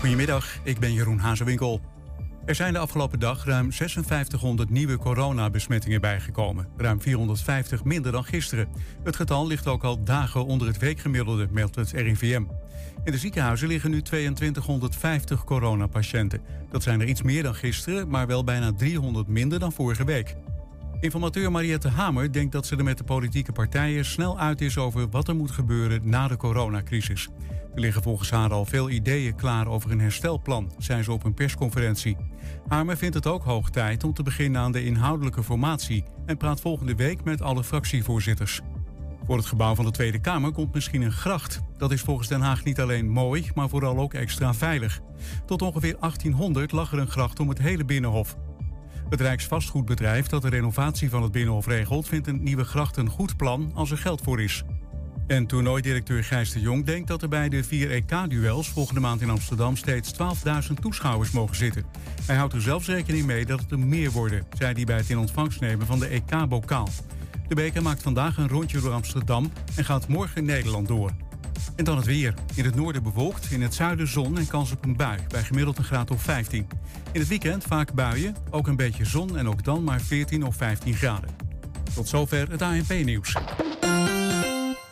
Goedemiddag, ik ben Jeroen Hazewinkel. Er zijn de afgelopen dag ruim 5600 nieuwe coronabesmettingen bijgekomen. Ruim 450 minder dan gisteren. Het getal ligt ook al dagen onder het weekgemiddelde, meldt het RIVM. In de ziekenhuizen liggen nu 2250 coronapatiënten. Dat zijn er iets meer dan gisteren, maar wel bijna 300 minder dan vorige week. Informateur Mariette Hamer denkt dat ze er met de politieke partijen snel uit is over wat er moet gebeuren na de coronacrisis. Er liggen volgens haar al veel ideeën klaar over een herstelplan, zei ze op een persconferentie. Hamer vindt het ook hoog tijd om te beginnen aan de inhoudelijke formatie en praat volgende week met alle fractievoorzitters. Voor het gebouw van de Tweede Kamer komt misschien een gracht. Dat is volgens Den Haag niet alleen mooi, maar vooral ook extra veilig. Tot ongeveer 1800 lag er een gracht om het hele binnenhof. Het Rijksvastgoedbedrijf dat de renovatie van het Binnenhof regelt... vindt een nieuwe gracht een goed plan als er geld voor is. En toernooidirecteur Gijs de Jong denkt dat er bij de vier EK-duels... volgende maand in Amsterdam steeds 12.000 toeschouwers mogen zitten. Hij houdt er zelfs rekening mee dat het er meer worden... zei hij bij het in ontvangst nemen van de EK-bokaal. De beker maakt vandaag een rondje door Amsterdam... en gaat morgen Nederland door. En dan het weer. In het noorden bewolkt, in het zuiden zon en kans op een bui. Bij gemiddeld een graad of 15. In het weekend vaak buien, ook een beetje zon en ook dan maar 14 of 15 graden. Tot zover het ANP-nieuws.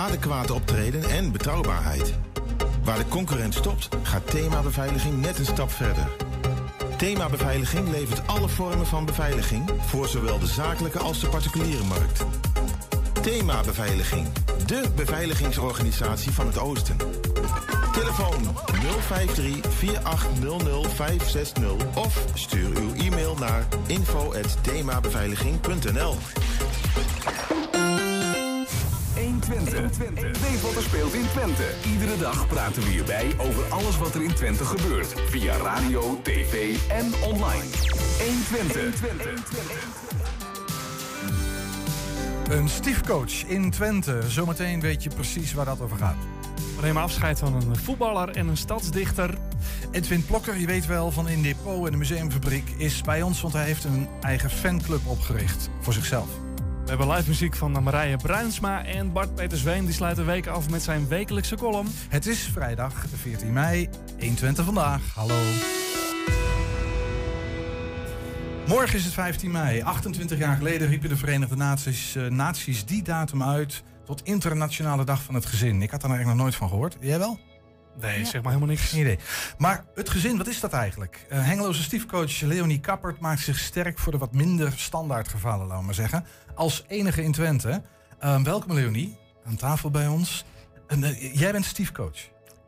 adequate optreden en betrouwbaarheid. Waar de concurrent stopt, gaat thema beveiliging net een stap verder. Thema beveiliging levert alle vormen van beveiliging voor zowel de zakelijke als de particuliere markt. Thema beveiliging, de beveiligingsorganisatie van het Oosten. Telefoon 053 4800 560 of stuur uw e-mail naar info@themabeveiliging.nl. 120. Weet wat er speelt in Twente. Iedere dag praten we hierbij over alles wat er in Twente gebeurt. Via radio, tv en online. 120. Een stiefcoach in Twente. Zometeen weet je precies waar dat over gaat. We nemen afscheid van een voetballer en een stadsdichter. Edwin Plokker, je weet wel van In Depot en de Museumfabriek, is bij ons, want hij heeft een eigen fanclub opgericht voor zichzelf. We hebben live muziek van Marije Bruinsma en Bart Petersween. Die sluit de week af met zijn wekelijkse column. Het is vrijdag 14 mei, 120 vandaag. Hallo. Morgen is het 15 mei. 28 jaar geleden riepen de Verenigde Naties, uh, Naties die datum uit tot Internationale Dag van het Gezin. Ik had daar eigenlijk nog nooit van gehoord. Jij wel? Nee, ja. zeg maar helemaal niks. Geen idee. Maar het gezin, wat is dat eigenlijk? Uh, Hengeloze stiefcoach Leonie Kappert maakt zich sterk voor de wat minder standaard gevallen, laten we maar zeggen. Als enige in Twente. Uh, welkom Leonie, aan tafel bij ons. Uh, jij bent stiefcoach.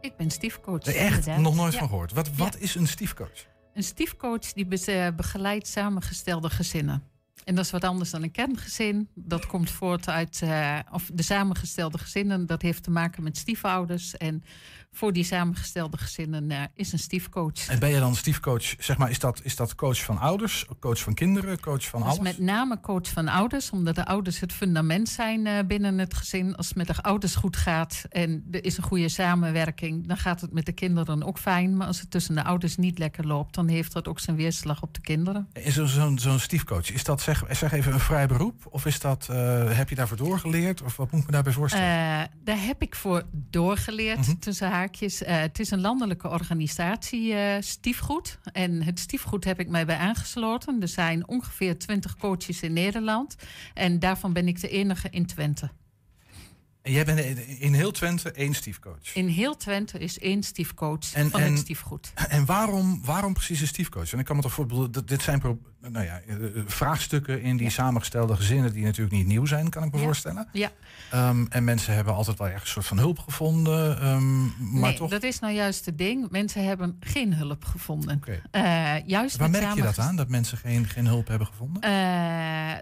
Ik ben stiefcoach. Echt? Inderdaad. Nog nooit ja. van gehoord. Wat, wat ja. is een stiefcoach? Een stiefcoach die begeleidt samengestelde gezinnen. En dat is wat anders dan een kerngezin. Dat komt voort uit, uh, of de samengestelde gezinnen, dat heeft te maken met stiefouders. En voor die samengestelde gezinnen uh, is een stiefcoach. En ben je dan stiefcoach, zeg maar, is dat, is dat coach van ouders, coach van kinderen, coach van alles? Met name coach van ouders, omdat de ouders het fundament zijn uh, binnen het gezin. Als het met de ouders goed gaat en er is een goede samenwerking, dan gaat het met de kinderen ook fijn. Maar als het tussen de ouders niet lekker loopt, dan heeft dat ook zijn weerslag op de kinderen. En zo'n zo, stiefcoach, is dat zeg, zeg even een vrij beroep? Of is dat, uh, heb je daarvoor doorgeleerd? Of wat moet ik me daarbij voorstellen? Daar heb ik voor doorgeleerd, mm -hmm. tussen haakjes. Uh, het is een landelijke organisatie, Stiefgoed. En het Stiefgoed heb ik mij bij aangesloten. Er zijn ongeveer 20 coaches in Nederland. En daarvan ben ik de enige in Twente. En jij bent in heel Twente één stiefcoach? In heel Twente is één stiefcoach en, van en, het stiefgoed. En waarom, waarom precies een stiefcoach? En ik kan me toch voorbeelden, dit zijn nou ja, vraagstukken in die ja. samengestelde gezinnen die natuurlijk niet nieuw zijn, kan ik me ja. voorstellen. Ja. Um, en mensen hebben altijd wel ergens een soort van hulp gevonden. Um, maar nee, toch... dat is nou juist het ding. Mensen hebben geen hulp gevonden. Okay. Uh, juist Waar merk je dat aan, dat mensen geen, geen hulp hebben gevonden? Uh,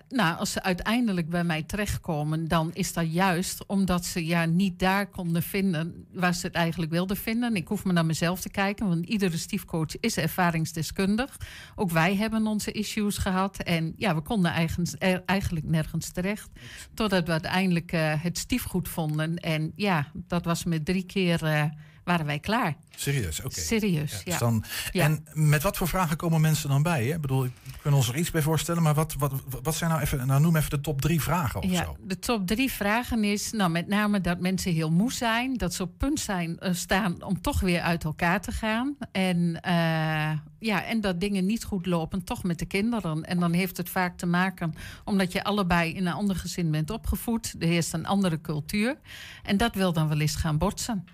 nou, als ze uiteindelijk bij mij terechtkomen, dan is dat juist omdat omdat ze ja, niet daar konden vinden waar ze het eigenlijk wilden vinden. Ik hoef me naar mezelf te kijken, want iedere stiefcoach is ervaringsdeskundig. Ook wij hebben onze issues gehad. En ja, we konden er- eigenlijk nergens terecht. Totdat we uiteindelijk eh, het stiefgoed vonden. En ja, dat was met drie keer eh, waren wij klaar. Serieus, oké. Serieus, Ja, dus dan, Ja. En met wat voor vragen komen mensen dan bij? Hè? Ik bedoel, kan ons er iets bij voorstellen, maar wat, wat, wat zijn nou even, nou noem even de top drie vragen of Ja, zo. de top drie vragen is nou, met name dat mensen heel moe zijn. Dat ze op punt zijn, eh, staan om toch weer uit elkaar te gaan. En, eh, ja, en dat dingen niet goed lopen, toch met de kinderen. En dan heeft het vaak te maken omdat je allebei in een ander gezin bent opgevoed. Er heerst een andere cultuur. En dat wil dan wel eens gaan botsen.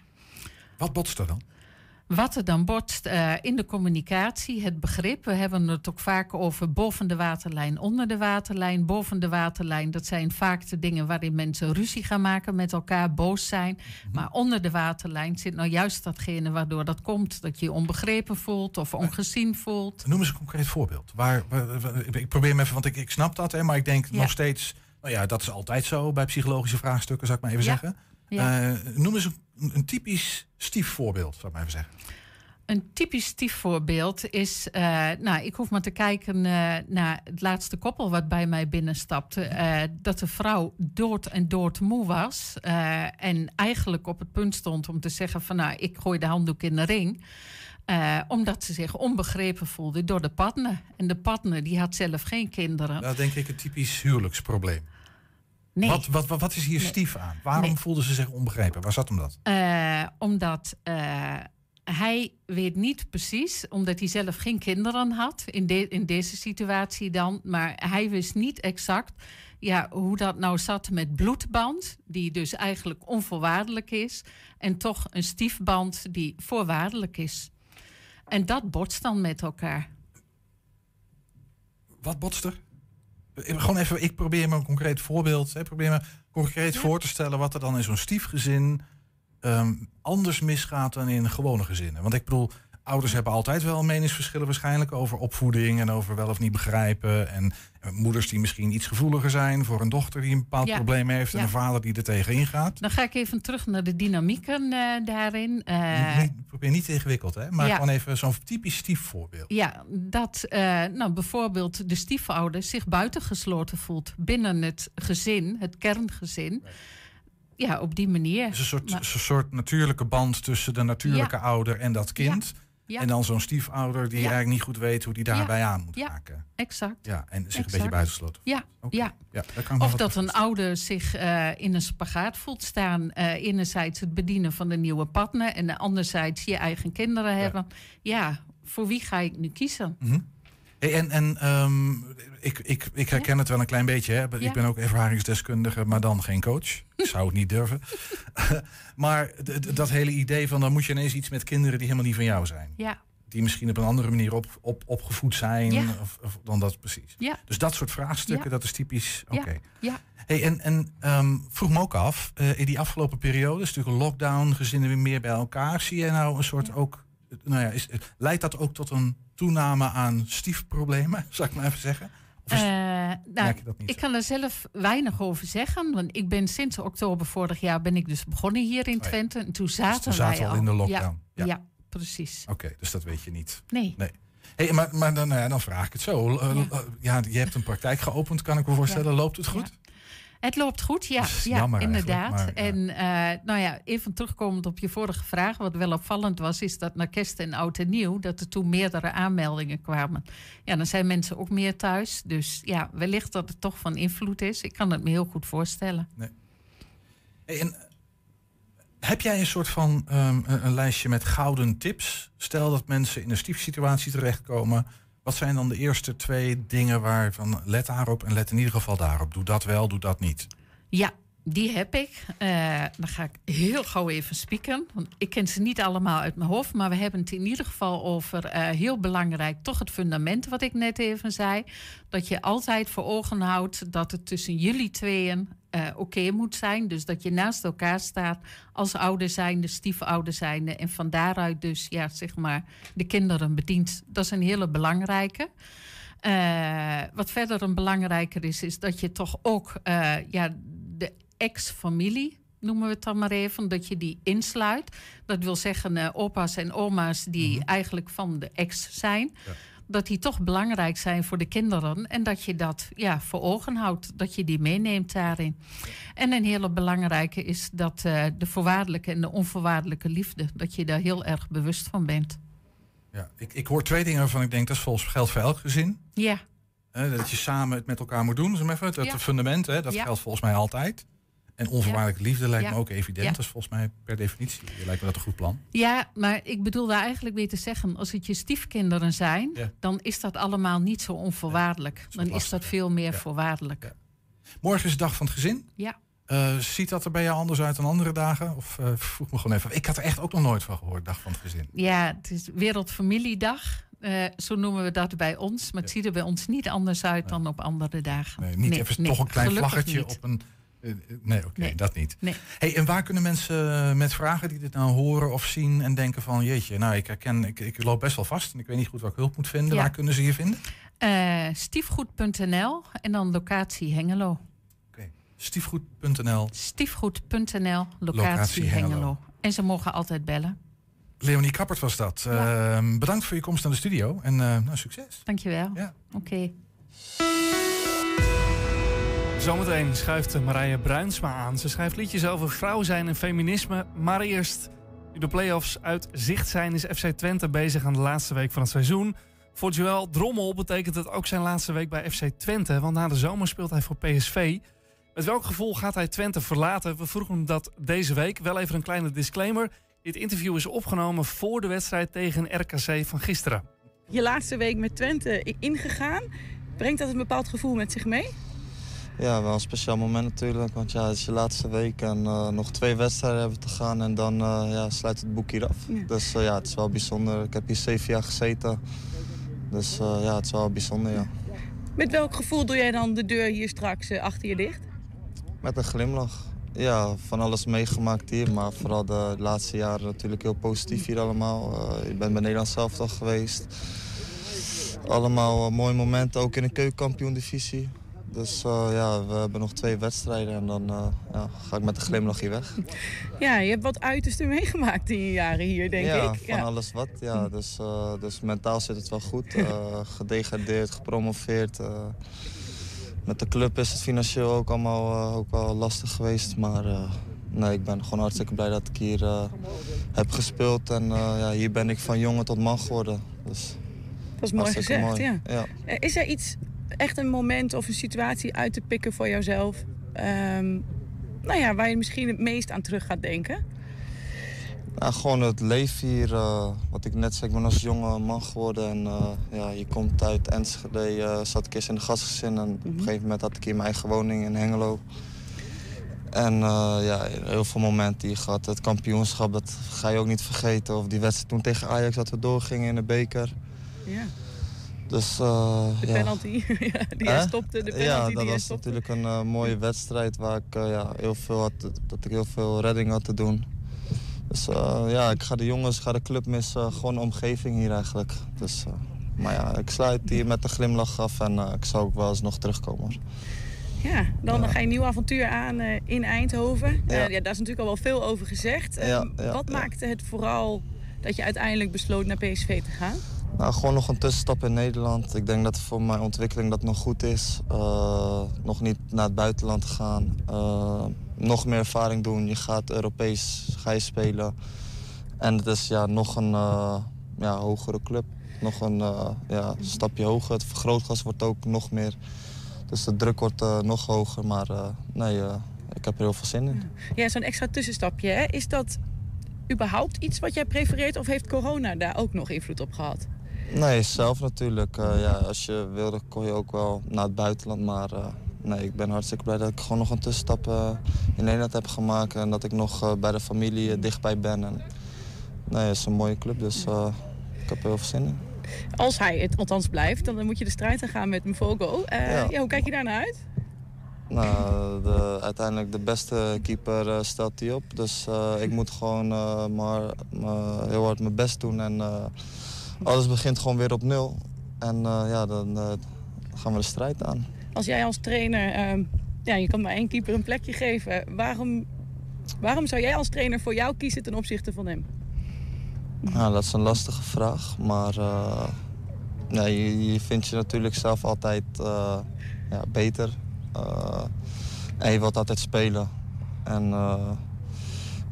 Wat botst er dan? Wat er dan botst eh, in de communicatie, het begrip. We hebben het ook vaak over boven de waterlijn, onder de waterlijn. Boven de waterlijn, dat zijn vaak de dingen waarin mensen ruzie gaan maken met elkaar, boos zijn. Maar onder de waterlijn zit nou juist datgene waardoor dat komt. Dat je je onbegrepen voelt of ongezien voelt. Noem eens een concreet voorbeeld. Waar, waar- waar- ik probeer hem even, want ik, ik snap dat, hè, maar ik denk Ja. nog steeds... Nou ja, dat is altijd zo bij psychologische vraagstukken, zou ik maar even Ja. zeggen. Ja. Eh, noem eens een, een typisch stiefvoorbeeld, zou ik maar even zeggen. Een typisch stiefvoorbeeld is, eh, nou, ik hoef maar te kijken eh, naar het laatste koppel wat bij mij binnenstapte. dat de vrouw dood en doodmoe was. eh, en eigenlijk op het punt stond om te zeggen van, nou, ik gooi de handdoek in de ring. Omdat ze zich onbegrepen voelde door de partner. En de partner die had zelf geen kinderen. Dat denk ik een typisch huwelijksprobleem. Nee. Wat, wat, wat, wat is hier Nee. stief aan? Waarom Nee. voelden ze zich onbegrepen? Waar zat hem dat? Eh, omdat eh, hij weet niet precies, omdat hij zelf geen kinderen had in, de, in deze situatie dan, maar hij wist niet exact ja, hoe dat nou zat met bloedband, die dus eigenlijk onvoorwaardelijk is, en toch een stiefband die voorwaardelijk is. En dat botst dan met elkaar. Wat botst er? Gewoon even, ik probeer me een concreet voorbeeld. Hè, probeer me concreet voor te stellen wat er dan in zo'n stiefgezin ehm, anders misgaat dan in gewone gezinnen. Want ik bedoel, ouders hebben altijd wel meningsverschillen waarschijnlijk over opvoeding en over wel of niet begrijpen. En, en moeders die misschien iets gevoeliger zijn voor een dochter die een bepaald Ja. probleem heeft en Ja. een vader die er tegenin gaat. Dan ga ik even terug naar de dynamieken eh, daarin. Eh, niet- probeer niet te ingewikkeld, hè? maar ja. gewoon even zo'n typisch stiefvoorbeeld. Ja, dat eh, nou, bijvoorbeeld de stiefouder zich buitengesloten voelt binnen het gezin, het kerngezin. Ja, op die manier. Dus een soort, Maar- een soort natuurlijke band tussen de natuurlijke ouder en dat kind. Ja, En dan zo'n stiefouder die Ja. eigenlijk niet goed weet hoe die daarbij aan moet Ja. raken. exact. Ja, en zich een beetje buitengesloten. Ja, ja. Ja, daar kan ik Of dat een ouder zich eh, in een spagaat voelt staan. eh enerzijds het bedienen van de nieuwe partner en anderzijds je eigen kinderen hebben. Ja, voor wie ga ik nu kiezen? Mhm. Hey, en en ehm, ik, ik, ik herken het wel een klein beetje. Hè. Ja. Ik ben ook ervaringsdeskundige, maar dan geen coach. Ik zou het niet durven. maar dat hele idee van dan moet je ineens iets met kinderen die helemaal niet van jou zijn. Ja, Die misschien op een andere manier op, op, opgevoed zijn. Ja. Of, of dan dat precies. ja, Dus dat soort vraagstukken, dat is typisch. Oké. Ja. ja. Hey, en en ehm, vroeg me ook af, eh, in die afgelopen periode, is natuurlijk een lockdown, gezinnen weer meer bij elkaar. Zie je nou een soort ook, nou ja, is, leidt dat ook tot een toename aan stiefproblemen, zou ik maar even zeggen? Eh, nou, ik kan er zelf weinig over zeggen. Want ik ben sinds oktober vorig jaar ben ik dus begonnen hier in Oh. Twente. En toen zaten, Dus toen zaten wij al al in de lockdown. ja. Ja. precies. Oké, dus dat weet je niet. Nee. Hey, maar maar dan, ja, dan vraag ik het zo. Eh, Ja. eh, ja, je hebt een praktijk geopend, kan ik me voorstellen. Loopt het goed? Het loopt goed, ja. Ja jammer inderdaad. maar, ja. En eh, nou ja, even terugkomend op je vorige vraag. Wat wel opvallend was, is dat na kerst en oud en nieuw... dat er toen meerdere aanmeldingen kwamen. Ja, dan zijn mensen ook meer thuis. Dus ja, wellicht dat het toch van invloed is. Ik kan het me heel goed voorstellen. Hey, en, eh, heb jij een soort van ehm, een, een lijstje met gouden tips? Stel dat mensen in een stiefsituatie terechtkomen. Wat zijn dan de eerste twee dingen waarvan let daarop en let in ieder geval daarop? Doe dat wel, doe dat niet. Ja, die heb ik. Eh, dan ga ik heel gauw even spieken. Want ik ken ze niet allemaal uit mijn hoofd. Maar we hebben het in ieder geval over eh, heel belangrijk, toch het fundament wat ik net even zei. Dat je altijd voor ogen houdt dat het tussen jullie tweeën eh, oké moet zijn. Dus dat je naast elkaar staat als ouder zijnde, stiefouder zijnde. En van daaruit dus, ja, zeg maar, de kinderen bedient. Dat is een hele belangrijke. Wat verder een belangrijker is, is dat je toch ook ja, ex-familie noemen we het dan maar even, dat je die insluit. Dat wil zeggen, eh, opa's en oma's die eigenlijk van de ex zijn. Dat die toch belangrijk zijn voor de kinderen. En dat je dat ja, voor ogen houdt. Dat je die meeneemt daarin. En een hele belangrijke is dat eh, de voorwaardelijke en de onvoorwaardelijke liefde. Dat je daar heel erg bewust van bent. Ja, ik, ik hoor twee dingen waarvan ik denk dat is volgens geldt voor elk gezin. Ja, dat je samen het met elkaar moet doen, zeg maar even. Dat Ja. fundament, hè, dat Ja. geldt volgens mij altijd. En onvoorwaardelijke liefde lijkt Ja. me ook evident. Ja. Dat is volgens mij per definitie. Lijkt me dat een goed plan. Ja, maar ik bedoel daar eigenlijk weer te zeggen, als het je stiefkinderen zijn, dan is dat allemaal niet zo onvoorwaardelijk. is dan is dat veel meer voorwaardelijk. Morgen is de dag van het gezin. Ja. Eh, ziet dat er bij jou anders uit dan andere dagen? Of eh, vroeg me gewoon even. Ik had er echt ook nog nooit van gehoord, dag van het gezin. Ja, het is Wereldfamiliedag. Eh, zo noemen we dat bij ons. Maar het ziet er bij ons niet anders uit dan op andere dagen. Nee, niet even toch een klein vlaggetje niet. op een. Eh, eh, nee, oké, Nee. dat niet. Nee. Hey, en waar kunnen mensen eh, met vragen die dit nou horen of zien en denken van jeetje, nou ik herken, ik, ik loop best wel vast en ik weet niet goed waar ik hulp moet vinden. Ja. Waar kunnen ze je vinden? Stiefgoed.nl en dan locatie Hengelo. Stiefgoed.nl. Stiefgoed.nl, locatie, Locatie Hengelo. Hengelo. En ze mogen altijd bellen. Leonie Kappert was dat. Ja. Eh, bedankt voor je komst naar de studio en eh, nou, succes. Dankjewel. Ja. Oké. Zometeen schuift Marije Bruinsma aan. Ze schrijft liedjes over vrouw zijn en feminisme. Maar eerst, nu de play-offs uit zicht zijn, is FC Twente bezig aan de laatste week van het seizoen. Voor Joël Drommel betekent het ook zijn laatste week bij FC Twente. Want na de zomer speelt hij voor PSV. Met welk gevoel gaat hij Twente verlaten? We vroegen hem dat deze week. Wel even een kleine disclaimer. Dit interview is opgenomen voor de wedstrijd tegen RKC van gisteren. Je laatste week met Twente ingegaan. Brengt dat een bepaald gevoel met zich mee? Ja, wel een speciaal moment natuurlijk. Want ja, het is je laatste week en eh, nog twee wedstrijden hebben te gaan. En dan eh, ja, sluit het boek hier af. Ja. Dus eh, ja, het is wel bijzonder. Ik heb hier zeven jaar gezeten. Dus ja, het is wel bijzonder, ja. Met welk gevoel doe jij dan de deur hier straks achter je dicht? Met een glimlach. Ja, van alles meegemaakt hier. Maar vooral de laatste jaren natuurlijk heel positief hier allemaal. Ik ben bij Nederland zelf al geweest. Allemaal mooie momenten, ook in de keukenkampioen-divisie. Dus eh, ja, we hebben nog twee wedstrijden en dan eh, ja, ga ik met een glimlach hier weg. Ja, je hebt wat uitersten meegemaakt in je jaren hier, denk ja, ik. van alles wat. Ja, dus, eh, dus mentaal zit het wel goed. Gedegradeerd, gepromoveerd. met de club is het financieel ook allemaal ook wel lastig geweest. Maar nee, ik ben gewoon hartstikke blij dat ik hier heb gespeeld. En ja, hier ben ik van jongen tot man geworden. Dus, Dat is mooi gezegd, mooi. ja. ja. Is er iets, echt een moment of een situatie uit te pikken voor jouzelf? ehm, nou ja, waar je misschien het meest aan terug gaat denken? Ja, gewoon het leven hier. eh, wat ik net zei, ik ben als jonge man geworden. En eh, ja, je komt uit Enschede, eh, zat ik eerst in de gastgezin. En op een gegeven moment had ik hier mijn eigen woning in Hengelo. En ja, heel veel momenten hier gehad. Het kampioenschap, dat ga je ook niet vergeten. Of die wedstrijd toen tegen Ajax dat we doorgingen in de beker. Ja, Dus eh, de penalty ja, die hij stopte. De penalty ja, dat die hij was stopte. natuurlijk een eh, mooie wedstrijd waar ik eh, ja, heel veel had, dat ik heel veel redding had te doen. Dus ja, ik ga de jongens, ga de club missen, gewoon de omgeving hier eigenlijk. Dus, maar ja, ik sluit hier met een glimlach af en ik zal ook wel eens nog terugkomen. Ja, dan Ja. ga je een nieuw avontuur aan in Eindhoven. Ja. Ja, daar is natuurlijk al wel veel over gezegd. Eh, Ja, ja, wat maakte het vooral dat je uiteindelijk besloot naar PSV te gaan? Nou, gewoon nog een tussenstap in Nederland. Ik denk dat voor mijn ontwikkeling dat nog goed is. Eh, nog niet naar het buitenland gaan. Eh, nog meer ervaring doen. Je gaat Europees ga je spelen. En het is ja, nog een eh, ja, hogere club. Nog een ja, stapje hoger. Het vergrootglas wordt ook nog meer. Dus de druk wordt nog hoger. Maar nee, ik heb er heel veel zin in. Ja, zo'n extra tussenstapje. Hè? Is dat überhaupt iets wat jij prefereert of heeft corona daar ook nog invloed op gehad? Nee, zelf natuurlijk. Eh, ja, als je wilde kon je ook wel naar het buitenland. Maar eh, nee, ik ben hartstikke blij dat ik gewoon nog een tussenstap eh, in Nederland heb gemaakt. En dat ik nog bij de familie dichtbij ben. En, nee, het is een mooie club, dus ik heb er heel veel zin in. Als hij het althans blijft, dan moet je de strijd aan gaan met Mvogo. Ja. ja, hoe kijk je daar naar uit? Nou, de, uiteindelijk de beste keeper stelt hij op. Dus ik moet gewoon maar, maar heel hard mijn best doen. En alles begint gewoon weer op nul. En eh, ja, dan eh, gaan we de strijd aan. Als jij als trainer, ehm, ja, je kan maar één keeper een plekje geven. Waarom Waarom zou jij als trainer voor jou kiezen ten opzichte van hem? Nou, dat is een lastige vraag, maar uh, ja, je, je, vindt je natuurlijk zelf altijd uh, ja, beter. Uh, en je wilt altijd spelen. En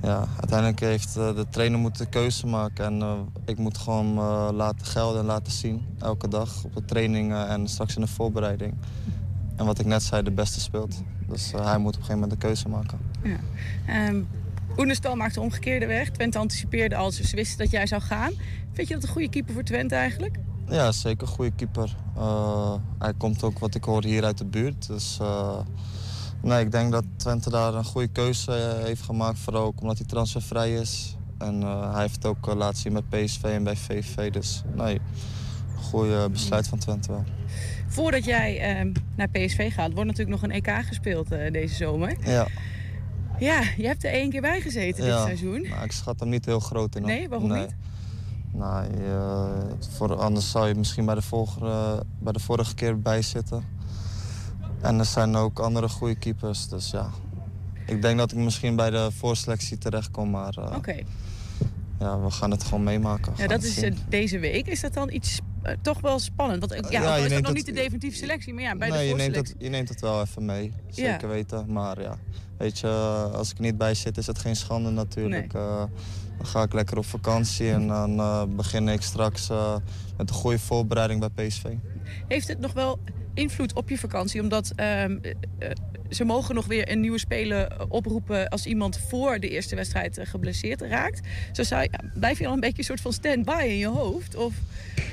ja, uiteindelijk heeft de trainer moeten de keuze maken. En ik moet gewoon laten gelden en laten zien, elke dag op de trainingen en straks in de voorbereiding. En wat ik net zei, de beste speelt. Dus hij moet op een gegeven moment de keuze maken. Ja. Um... Oenestal maakte de omgekeerde weg. Twente anticipeerde al, ze wisten dat jij zou gaan. Vind je dat een goede keeper voor Twente eigenlijk? Ja, zeker een goede keeper. Uh, hij komt ook, wat ik hoor, hier uit de buurt. Dus uh, nee, ik denk dat Twente daar een goede keuze eh, heeft gemaakt. Vooral ook omdat hij transfervrij is. En uh, hij heeft het ook laten zien met PSV en bij VV. Dus nee, een goede besluit van Twente wel. Voordat jij uh, naar PSV gaat, wordt natuurlijk nog een EK gespeeld deze zomer. Ja. Ja, je hebt er één keer bij gezeten dit seizoen. Maar ik schat hem niet heel groot in. Nee, waarom nee. niet? Nou, je, voor, anders zou je misschien bij de, vorige, bij de vorige keer bij zitten. En er zijn ook andere goede keepers, dus ja. Ik denk dat ik misschien bij de voorselectie terechtkom, maar... Uh, Oké. Ja, we gaan het gewoon meemaken. Ja, dat is deze week. Is dat dan iets uh, toch wel spannend? Want ja, ja is dat nog niet de definitieve selectie, maar ja, bij nee, de je neemt, het, je neemt het wel even mee. Zeker ja. weten, maar ja. Weet je, als ik er niet bij zit is het geen schande natuurlijk. Nee. Uh, dan ga ik lekker op vakantie en dan begin ik straks met een goede voorbereiding bij PSV. Heeft het nog wel invloed op je vakantie? Omdat ehm, ze mogen nog weer een nieuwe speler oproepen als iemand voor de eerste wedstrijd geblesseerd raakt. Zo zou je, blijf je dan een beetje een soort van stand-by in je hoofd? Of...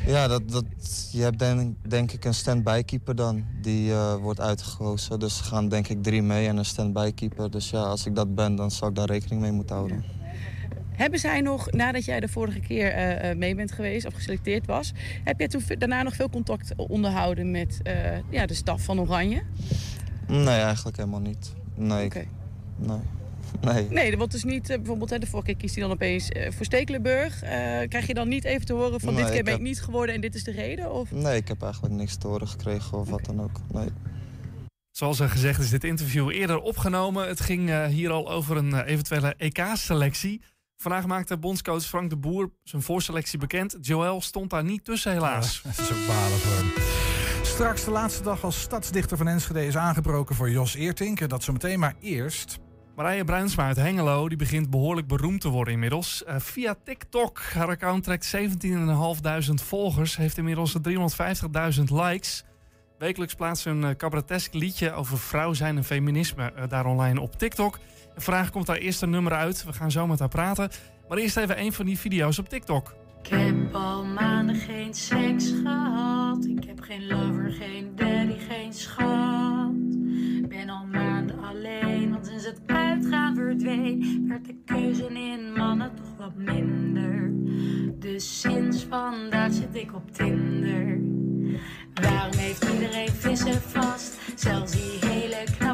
Ja, dat, dat, je hebt denk, denk ik een stand-by keeper dan. Die uh, wordt uitgekozen. Dus er gaan denk ik drie mee en een stand-by keeper. Dus ja, als ik dat ben, dan zou ik daar rekening mee moeten houden. Ja. Hebben zij nog, nadat jij de vorige keer uh, mee bent geweest of geselecteerd was... heb jij toen daarna nog veel contact onderhouden met uh, ja, de staf van Oranje? Nee, eigenlijk helemaal niet. Nee. Okay. Nee. Nee. Nee, want dus niet, bijvoorbeeld hè, de vorige keer kiest hij dan opeens voor Stekelenburg. Uh, krijg je dan niet even te horen van nee, dit keer ben heb... ik niet geworden en dit is de reden? Of? Nee, ik heb eigenlijk niks te horen gekregen of wat dan ook. Nee. Zoals er gezegd is dit interview eerder opgenomen. Het ging hier al over een eventuele EK-selectie. Vandaag maakte bondscoach Frank de Boer zijn voorselectie bekend. Joël stond daar niet tussen helaas. Ja, dat is ook balen voor hem. Straks de laatste dag als stadsdichter van Enschede is aangebroken voor Jos Eertink. Dat zometeen maar eerst... Marije Bruinsma uit Hengelo die begint behoorlijk beroemd te worden inmiddels. Uh, via TikTok. Haar account trekt 17.500 volgers. Heeft inmiddels 350.000 likes. Wekelijks plaatst ze een uh, cabaretesk liedje over vrouw zijn en feminisme uh, daar online op TikTok. Vandaag komt haar eerste nummer uit. We gaan zo met haar praten. Maar eerst even een van die video's op TikTok. Ik heb al maanden geen seks gehad. Ik heb geen lover, geen daddy, geen schat. Ben al maanden alleen, want sinds het uitgaan verdween, werd de keuze in mannen toch wat minder. Dus sinds vandaag zit ik op Tinder. Waarom heeft iedereen vissen vast? Zelfs die hele knappe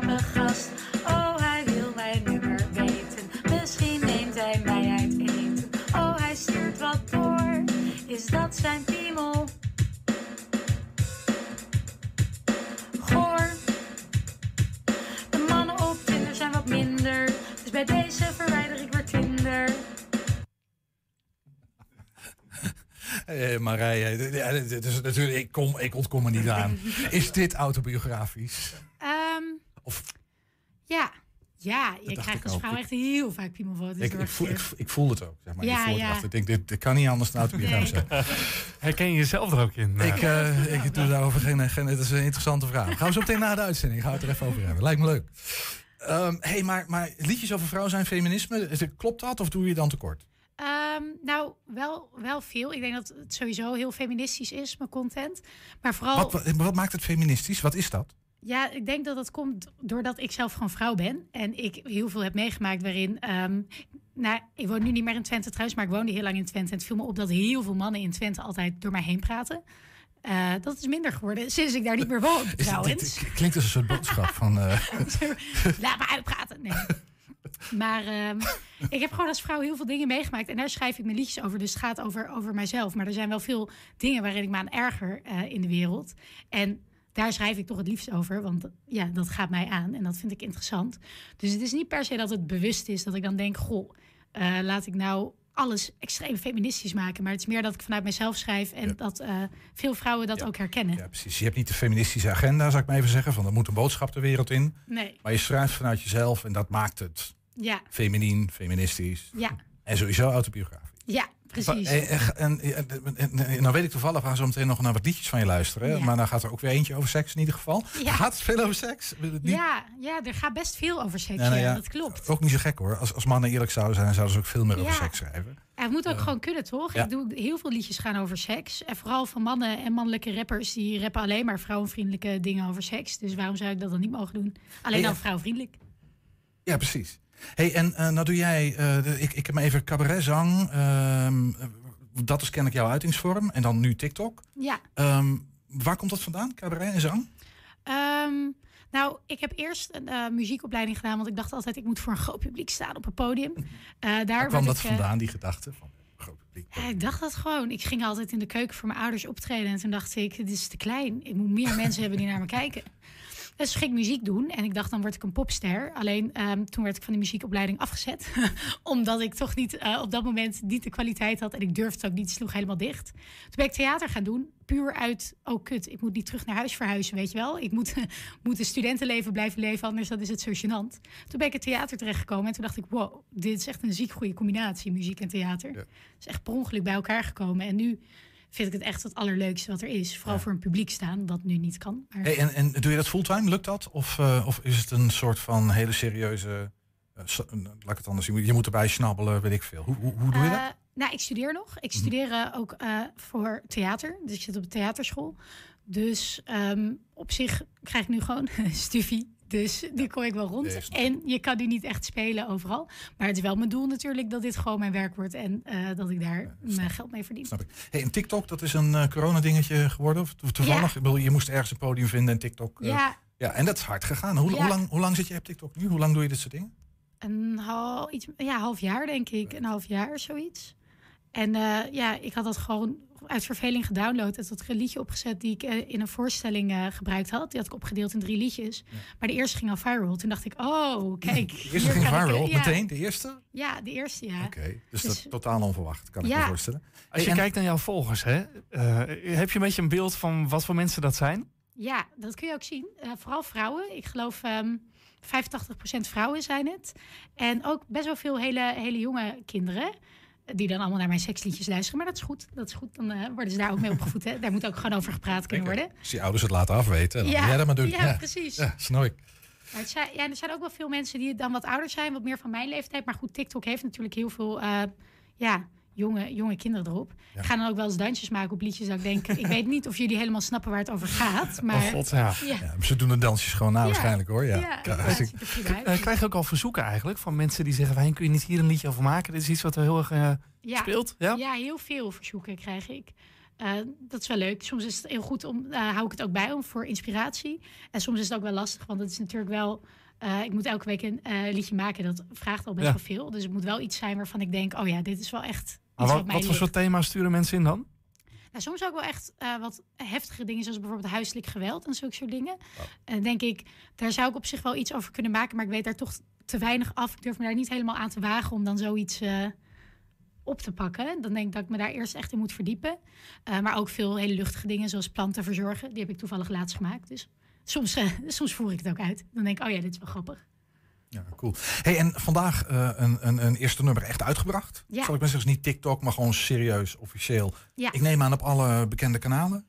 Is dat zijn piemel? Goor. De mannen op Tinder zijn wat minder. Dus bij deze verwijder ik weer Tinder. Hey, Marije, ja, dit is natuurlijk, ik, kom, ik ontkom er niet aan. Is dit autobiografisch? Um, of? Ja. Ja, je krijgt als vrouw echt heel vaak piemelfoto's ik, ik, voel, ik, ik, voel het ook, zeg maar. Ja, ik voel ja. het ik denk, dit, dit kan niet anders dan autobiografisch zijn. Nee. Herken je jezelf er ook in? Nou. Ik, uh, ik doe daarover geen, geen... Het is een interessante vraag. Gaan we zo meteen na de uitzending. Gaan we het er even over hebben. Lijkt me leuk. Um, hey, maar, maar liedjes over vrouw zijn feminisme, klopt dat of doe je dan tekort? Um, nou, wel, wel veel. Ik denk dat het sowieso heel feministisch is, mijn content. Maar vooral... Wat, wat maakt het feministisch? Wat is dat? Ja, ik denk dat dat komt doordat ik zelf gewoon vrouw ben. En ik heel veel heb meegemaakt waarin... Um, nou, ik woon nu niet meer in Twente trouwens, maar ik woonde heel lang in Twente. En het viel me op dat heel veel mannen in Twente altijd door mij heen praten. Uh, dat is minder geworden sinds ik daar niet meer woon, trouwens. Dit klinkt als een soort boodschap van... Uh... Laat me uitpraten, nee. Maar um, ik heb gewoon als vrouw heel veel dingen meegemaakt. En daar schrijf ik mijn liedjes over. Dus het gaat over, over mijzelf. Maar er zijn wel veel dingen waarin ik me aan erger uh, in de wereld. En daar schrijf ik toch het liefst over. Want ja, dat gaat mij aan en dat vind ik interessant. Dus het is niet per se dat het bewust is dat ik dan denk, goh, eh, laat ik nou alles extreem feministisch maken. Maar het is meer dat ik vanuit mezelf schrijf en dat eh, veel vrouwen dat ook herkennen. Ja, precies. Je hebt niet de feministische agenda, zou ik maar even zeggen. Van er moet een boodschap de wereld in. Nee. Maar je schrijft vanuit jezelf en dat maakt het Ja, feminien, feministisch. ja, En sowieso autobiografisch. ja, precies. En, en, en, en nou weet ik toevallig, we gaan zo meteen nog naar wat liedjes van je luisteren. Ja. Maar dan gaat er ook weer eentje over seks in ieder geval. Ja. Gaat het veel over seks? Ja, ja, er gaat best veel over seks. Ja, nou ja, dat klopt. Ook niet zo gek hoor. Als, als mannen eerlijk zouden zijn, zouden ze ook veel meer over seks schrijven. Ja, het moet ook Eh, gewoon kunnen, toch? Ik doe heel veel liedjes gaan over seks. En vooral van mannen en mannelijke rappers die rappen alleen maar vrouwenvriendelijke dingen over seks. Dus waarom zou ik dat dan niet mogen doen? Alleen dan eh, vrouwvriendelijk. Ja, precies. Hey, en eh, nou doe jij, eh, ik, ik heb me even cabaretzang. ehm, eh, dat is kennelijk jouw uitingsvorm. En dan nu TikTok. Ja. Ehm, waar komt dat vandaan, cabaret en zang? Ehm, nou, ik heb eerst een eh, muziekopleiding gedaan, want ik dacht altijd ik moet voor een groot publiek staan op een podium. Daar Waar kwam dat ik, vandaan, die gedachte? Van, groot publiek. Ja, ik dacht dat gewoon. Ik ging altijd in de keuken voor mijn ouders optreden. En toen dacht ik, dit is te klein. Ik moet meer mensen hebben die naar me kijken. Dus ging ik muziek doen. En ik dacht, dan word ik een popster. Alleen ehm, toen werd ik van die muziekopleiding afgezet. Omdat ik toch niet eh, op dat moment niet de kwaliteit had. En ik durfde het ook niet. Het sloeg helemaal dicht. Toen ben ik theater gaan doen. Puur uit, oh kut, ik moet niet terug naar huis verhuizen, weet je wel. Ik moet, moet een studentenleven blijven leven, anders dat is het zo gênant. Toen ben ik in theater terechtgekomen. En toen dacht ik, wow, dit is echt een ziek goede combinatie, muziek en theater. Het is echt per ongeluk bij elkaar gekomen. En nu vind ik het echt het allerleukste wat er is. Vooral voor een publiek staan, wat nu niet kan. Maar... Hey, en, en doe je dat fulltime? Lukt dat? Of, eh, of is het een soort van hele serieuze... eh, so- eh, laat ik het anders zien. Je moet erbij snabbelen, weet ik veel. Hoe, hoe, hoe doe je dat? Mhm. Nou, ik studeer nog. Ik studeer eh, ook voor theater. Dus ik zit op de theaterschool. Dus ehm, op zich krijg ik nu gewoon studie. Dus die kom ik wel rond. En je kan nu niet echt spelen overal. Maar het is wel mijn doel natuurlijk dat dit gewoon mijn werk wordt. En eh, dat ik daar mijn geld mee verdien. Snap ik. Hey, en TikTok, dat is een eh corona-dingetje geworden? Of to- toevallig? Ik bedoel, je moest ergens een podium vinden en TikTok... eh, Ja. ja, en dat is hard gegaan. Hoe, lang, hoe lang zit je op TikTok nu? Hoe lang doe je dit soort dingen? Een hal, iets, ja, half jaar denk ik. Een half jaar, zoiets. En ja, ik had dat gewoon uit verveling gedownload. En ik een liedje opgezet die ik eh, in een voorstelling eh, gebruikt had. Die had ik opgedeeld in drie liedjes. Maar de eerste ging al viral. Toen dacht ik, oh, kijk. De hier eerste ging ik, viral, ja. meteen? De eerste? Ja, de eerste, ja. Oké, dus, Dus- dat totaal onverwacht, kan ik Ja. me voorstellen. Als je en- kijkt naar jouw volgers, hè, eh, heb je een beetje een beeld van wat voor mensen dat zijn? Ja, dat kun je ook zien. Eh, vooral vrouwen. Ik geloof ehm 85% vrouwen zijn het. En ook best wel veel hele, hele jonge kinderen. Die dan allemaal naar mijn seksliedjes luisteren. Maar dat is goed. Dat is goed. Dan eh, worden ze daar ook mee opgevoed. Hè? Daar moet ook gewoon over gepraat kunnen worden. Als die ouders het laten afweten, dan Ja, dat maar doen. ja, precies. Ja, snap ik. Maar het zijn, ja, er zijn ook wel veel mensen die dan wat ouder zijn. Wat meer van mijn leeftijd. Maar goed, TikTok heeft natuurlijk heel veel eh, ja, jonge, jonge kinderen erop. Ik ga dan ook wel eens dansjes maken op liedjes. Dat ik denk, ik weet niet of jullie helemaal snappen waar het over gaat. Maar, oh god, ja. ja. Ja, ze doen de dansjes gewoon na Ja. waarschijnlijk hoor. Ja. Ja, Ja, ja, het ik-. Eh, krijg je ook al verzoeken eigenlijk van mensen die zeggen... Wijn, kun je niet hier een liedje over maken? Dit is iets wat er heel erg eh, ja. speelt. Ja? ja, heel veel verzoeken krijg ik. Eh, dat is wel leuk. Soms is het heel goed om, eh, hou ik het ook bij om voor inspiratie. En soms is het ook wel lastig, want het is natuurlijk wel. eh, ik moet elke week een eh, liedje maken. Dat vraagt al best Ja. wel veel. Dus het moet wel iets zijn waarvan ik denk: oh ja, dit is wel echt. Maar wat, voor ligt. soort thema's sturen mensen in dan? Nou, soms ook wel echt eh, wat heftige dingen, zoals bijvoorbeeld huiselijk geweld en zulke soort dingen. En dan denk ik, daar zou ik op zich wel iets over kunnen maken, maar ik weet daar toch te weinig af. Ik durf me daar niet helemaal aan te wagen om dan zoiets eh, op te pakken. Dan denk ik dat ik me daar eerst echt in moet verdiepen. Eh, maar ook veel hele luchtige dingen, zoals planten verzorgen. Die heb ik toevallig laatst gemaakt. Dus soms, eh, soms voer ik het ook uit. Dan denk ik, oh ja, dit is wel grappig. Ja, cool. Hey, en vandaag eh, een, een, een eerste nummer echt uitgebracht. Ja. Zal ik maar zeggen, niet TikTok, maar gewoon serieus, officieel. Ja. Ik neem aan op alle bekende kanalen.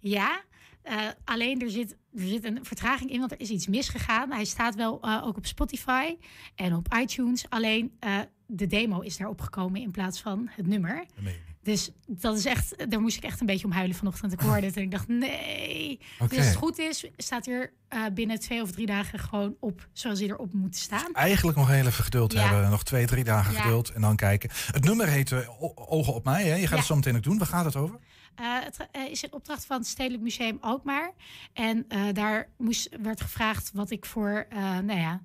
Ja, eh, alleen er zit, er zit een vertraging in, want er is iets misgegaan. Hij staat wel eh, ook op Spotify en op iTunes. Alleen de demo is daarop gekomen in plaats van het nummer. Dus dat is echt, daar moest ik echt een beetje om huilen vanochtend. Ik hoorde het en ik dacht, nee. Dus als het goed is, staat er eh, binnen twee of drie dagen gewoon op zoals hij erop moet staan. Eigenlijk nog heel even geduld Ja. hebben. Nog twee, drie dagen Ja. geduld en dan kijken. Het nummer heet eh, Ogen op mij. Hè? Je gaat Ja. het zo meteen ook doen. Waar gaat het over? Eh, het is in opdracht van het Stedelijk Museum Alkmaar. En eh, daar moest, werd gevraagd wat ik voor nou ja,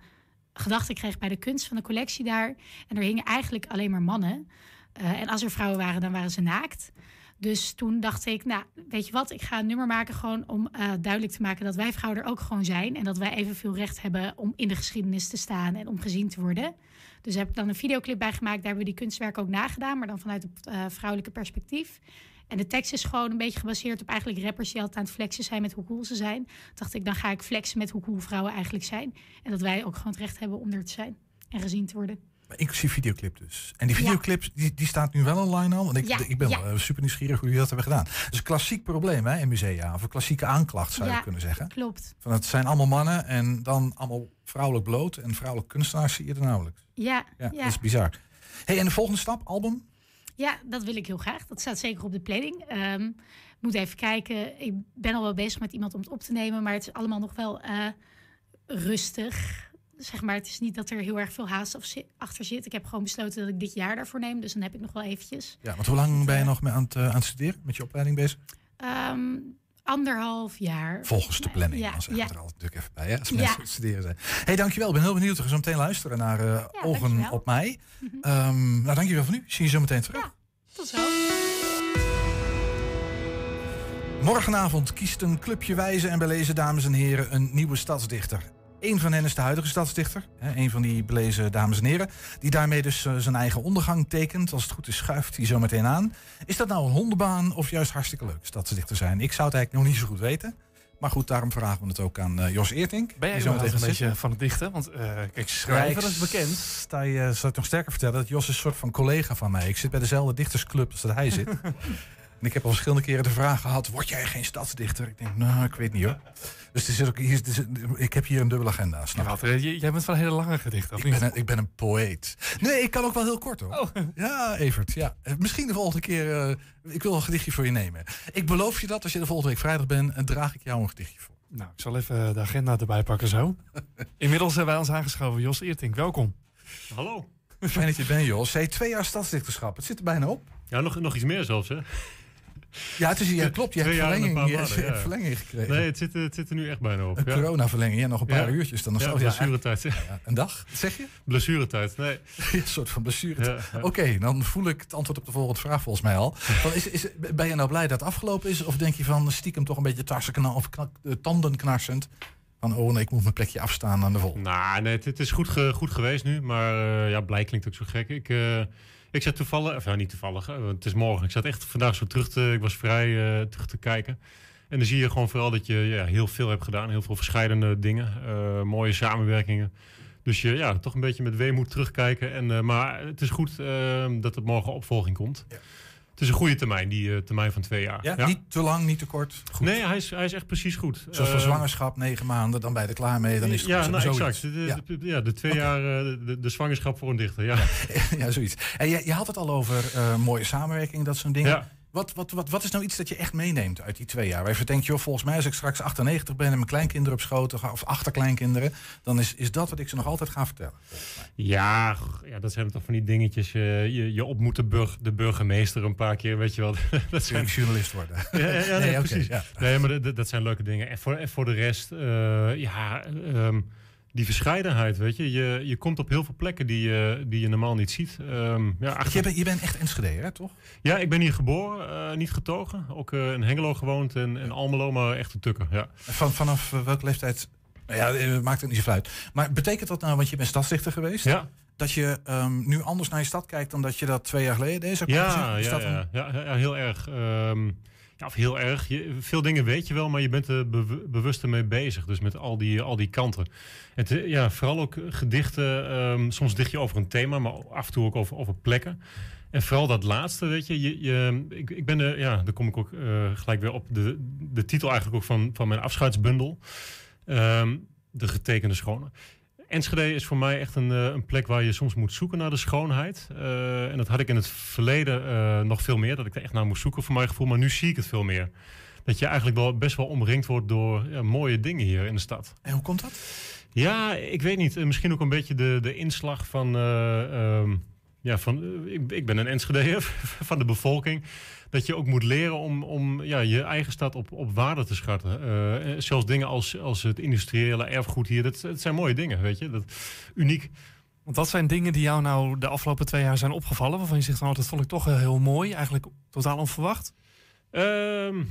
gedachten kreeg bij de kunst van de collectie daar. En er hingen eigenlijk alleen maar mannen. Eh, en als er vrouwen waren, dan waren ze naakt. Dus toen dacht ik, nou, weet je wat, ik ga een nummer maken gewoon om eh, duidelijk te maken dat wij vrouwen er ook gewoon zijn. En dat wij evenveel recht hebben om in de geschiedenis te staan en om gezien te worden. Dus heb ik dan een videoclip bij gemaakt. Daar hebben we die kunstwerken ook nagedaan, maar dan vanuit het eh, vrouwelijke perspectief. En de tekst is gewoon een beetje gebaseerd op eigenlijk rappers die altijd aan het flexen zijn met hoe cool ze zijn. Dacht ik, dan ga ik flexen met hoe cool vrouwen eigenlijk zijn. En dat wij ook gewoon het recht hebben om er te zijn en gezien te worden. Inclusief videoclip dus. En die videoclip die, die staat nu wel online al. Want ik, ik ben wel, eh, super nieuwsgierig hoe jullie dat hebben gedaan. Dat is een klassiek probleem hè, in musea. Of een klassieke aanklacht zou je kunnen zeggen. Klopt. Van het zijn allemaal mannen en dan allemaal vrouwelijk bloot. En vrouwelijke kunstenaars zie je er nauwelijks. Ja, Ja, ja. dat is bizar. Hey, en de volgende stap, album? Ja, dat wil ik heel graag. Dat staat zeker op de planning. Ehm, moet even kijken. Ik ben al wel bezig met iemand om het op te nemen, maar het is allemaal nog wel eh, rustig. Zeg maar, het is niet dat er heel erg veel haast achter zit. Ik heb gewoon besloten dat ik dit jaar daarvoor neem, dus dan heb ik nog wel eventjes. Ja, want hoe lang ben je nog mee aan het, eh, aan het studeren? Met je opleiding bezig? Ehm, anderhalf jaar. Volgens de planning. Ja, dan zeggen ja. er altijd natuurlijk even bij. Hè, als Ja. mensen het studeren zijn. hey, dankjewel. Ik ben heel benieuwd. We gaan zo meteen luisteren naar eh, Ogen dankjewel. op mij. Ehm, nou, dankjewel voor nu. Zie je zo meteen terug. Tot zo. Morgenavond kiest een clubje wijze en belezen dames en heren een nieuwe stadsdichter. Eén van hen is de huidige stadsdichter. Hè, een van die belezen dames en heren. Die daarmee dus eh, zijn eigen ondergang tekent. Als het goed is schuift hij zo meteen aan. Is dat nou een hondenbaan of juist hartstikke leuk stadsdichter zijn? Ik zou het eigenlijk nog niet zo goed weten. Maar goed, daarom vragen we het ook aan eh, Jos Eertink. Ben jij zo meteen een beetje zitten. van het dichten? Want eh kijk, schrijven dat is bekend. Sta je, eh, zal ik nog sterker vertellen dat Jos is een soort van collega van mij. Ik zit bij dezelfde dichtersclub als dat hij zit. en ik heb al verschillende keren de vraag gehad: word jij geen stadsdichter? Ik denk, nou, ik weet niet hoor. Dus er zit ook, hier, er zit- ik heb hier een dubbele agenda. Snap Ja, jij bent van hele lange gedichten, of Ik niet? ben, een, ik ben een poëet. Nee, ik kan ook wel heel kort hoor. Oh. Ja, Evert. Ja. Eh, Misschien de volgende keer. eh, ik wil een gedichtje voor je nemen. Ik beloof je dat als je de volgende week vrijdag bent, eh, draag ik jou een gedichtje voor. Nou, ik zal even de agenda erbij pakken zo. Inmiddels hebben wij ons aangeschoven. Jos Eertink, welkom. Hallo. Fijn dat je bent, Jos. Hey, twee jaar stadsdichterschap. Het zit er bijna op. Ja, nog, nog iets meer zelfs, hè? Ja, het is, ja, klopt. Je hebt verlenging, je, hebt ja. verlenging gekregen. Nee, het zit, het zit er nu echt bijna op. Een ja. coronaverlenging. Ja, nog een paar uurtjes. Dan ja, het- oh, ja, blessuretijd. ja, een dag, zeg je? Blessuretijd, nee. een soort van blessure. Ja, ja. Oké, dan voel ik het antwoord op de volgende vraag volgens mij al. Van, is, is, ben je nou blij dat het afgelopen is? Of denk je van stiekem toch een beetje tarsenknal of knak, eh, tandenknarsend? Van, oh nee, ik moet mijn plekje afstaan aan de volgende. Nou, nee, het, het is goed, ge- goed geweest nu. Maar eh, ja, blij klinkt ook zo gek. Ik, eh, ik zat toevallig, of nou niet toevallig, want het is morgen. Ik zat echt vandaag zo terug te, ik was vrij eh, terug te kijken. En dan zie je gewoon vooral dat je ja, heel veel hebt gedaan. Heel veel verschillende dingen. eh, mooie samenwerkingen. Dus je ja, toch een beetje met weemoed terugkijken. En, eh, maar het is goed dat het morgen opvolging komt. Het is een goede termijn, die eh, termijn van twee jaar. Ja, Niet te lang, niet te kort. Goed. Nee, hij is, hij is echt precies goed. Zoals voor Eh, zwangerschap, negen maanden, dan ben je er klaar mee. Dan is het ja, nou, exact. De, Ja. de, de- ja, de twee jaar, eh, de, de zwangerschap voor een dichter. Ja. ja, zoiets. En je, je had het al over mooie samenwerking, dat soort dingen. Ja. Wat, wat, wat, wat is nou iets dat je echt meeneemt uit die twee jaar? Waar je denkt, joh, volgens mij als ik straks 98 ben en mijn kleinkinderen op schoot ga- of achterkleinkinderen, dan is, is dat wat ik ze nog altijd ga vertellen. Ja, ja, dat zijn toch van die dingetjes. eh, je, je ontmoet de, burg, de burgemeester een paar keer, weet je wel. dat je journalist worden? Ja, ja, ja, nee, precies. ja. Nee, maar dat- zijn leuke dingen. En voor, en voor de rest, eh, ja, ehm, die verscheidenheid, weet je. je. Je komt op heel veel plekken die, je die je normaal niet ziet. Ehm, ja, achter- je, bent, je bent echt Enschede, hè, toch? Ja, ik ben hier geboren, eh, niet getogen. Ook eh, in Hengelo gewoond en, en Almelo, maar echt een tukker, ja. Van, vanaf eh, welke leeftijd? Nou ja, maakt het niet zoveel uit. Maar betekent dat nou, want je bent stadsdichter geweest, Ja. dat je ehm, nu anders naar je stad kijkt dan dat je dat twee jaar geleden deed? Ja, ja, ja, ja, heel erg. Ehm, of heel erg. Je, veel dingen weet je wel, maar je bent er bew- bewust mee bezig. Dus met al die, al die kanten. Het, eh, ja, vooral ook gedichten. ehm, soms dicht je over een thema, maar af en toe ook over, over plekken. En vooral dat laatste, weet je. je, je ik, ik ben er, ja, daar kom ik ook eh, gelijk weer op. De, de titel eigenlijk ook van, van mijn afscheidsbundel. Ehm, de getekende schone. Enschede is voor mij echt een, eh, een plek waar je soms moet zoeken naar de schoonheid. Eh, en dat had ik in het verleden eh, nog veel meer. Dat ik er echt naar moest zoeken voor mijn gevoel. Maar nu zie ik het veel meer. Dat je eigenlijk wel best wel omringd wordt door ja, mooie dingen hier in de stad. En hoe komt dat? Ja, ik weet niet. Misschien ook een beetje de, de inslag van... eh, ehm, ja, van eh, ik, ik ben een Enschedeër van de bevolking. Dat je ook moet leren om, om ja, je eigen stad op, op waarde te schatten. Eh, zelfs dingen als, als het industriële erfgoed hier. Dat, dat zijn mooie dingen, weet je. Dat, uniek. Want wat zijn dingen die jou nou de afgelopen twee jaar zijn opgevallen... waarvan je zegt, nou, dat vond ik toch heel mooi, eigenlijk totaal onverwacht? Ehm,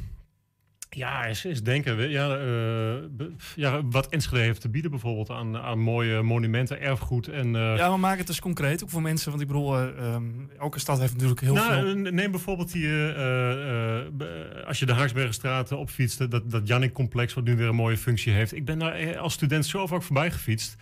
ja, eens denken. we- Ja, eh, ja, wat Enschede heeft te bieden bijvoorbeeld aan, aan mooie monumenten, erfgoed en... eh, Ja, maar maak het dus concreet, ook voor mensen. Want ik bedoel, ehm, elke stad heeft natuurlijk heel nou, veel... Neem bijvoorbeeld die, als je de Haaksbergenstraat opfietst, dat, dat Jannik-complex, wat nu weer een mooie functie heeft. Ik ben daar als student zo vaak voorbij gefietst.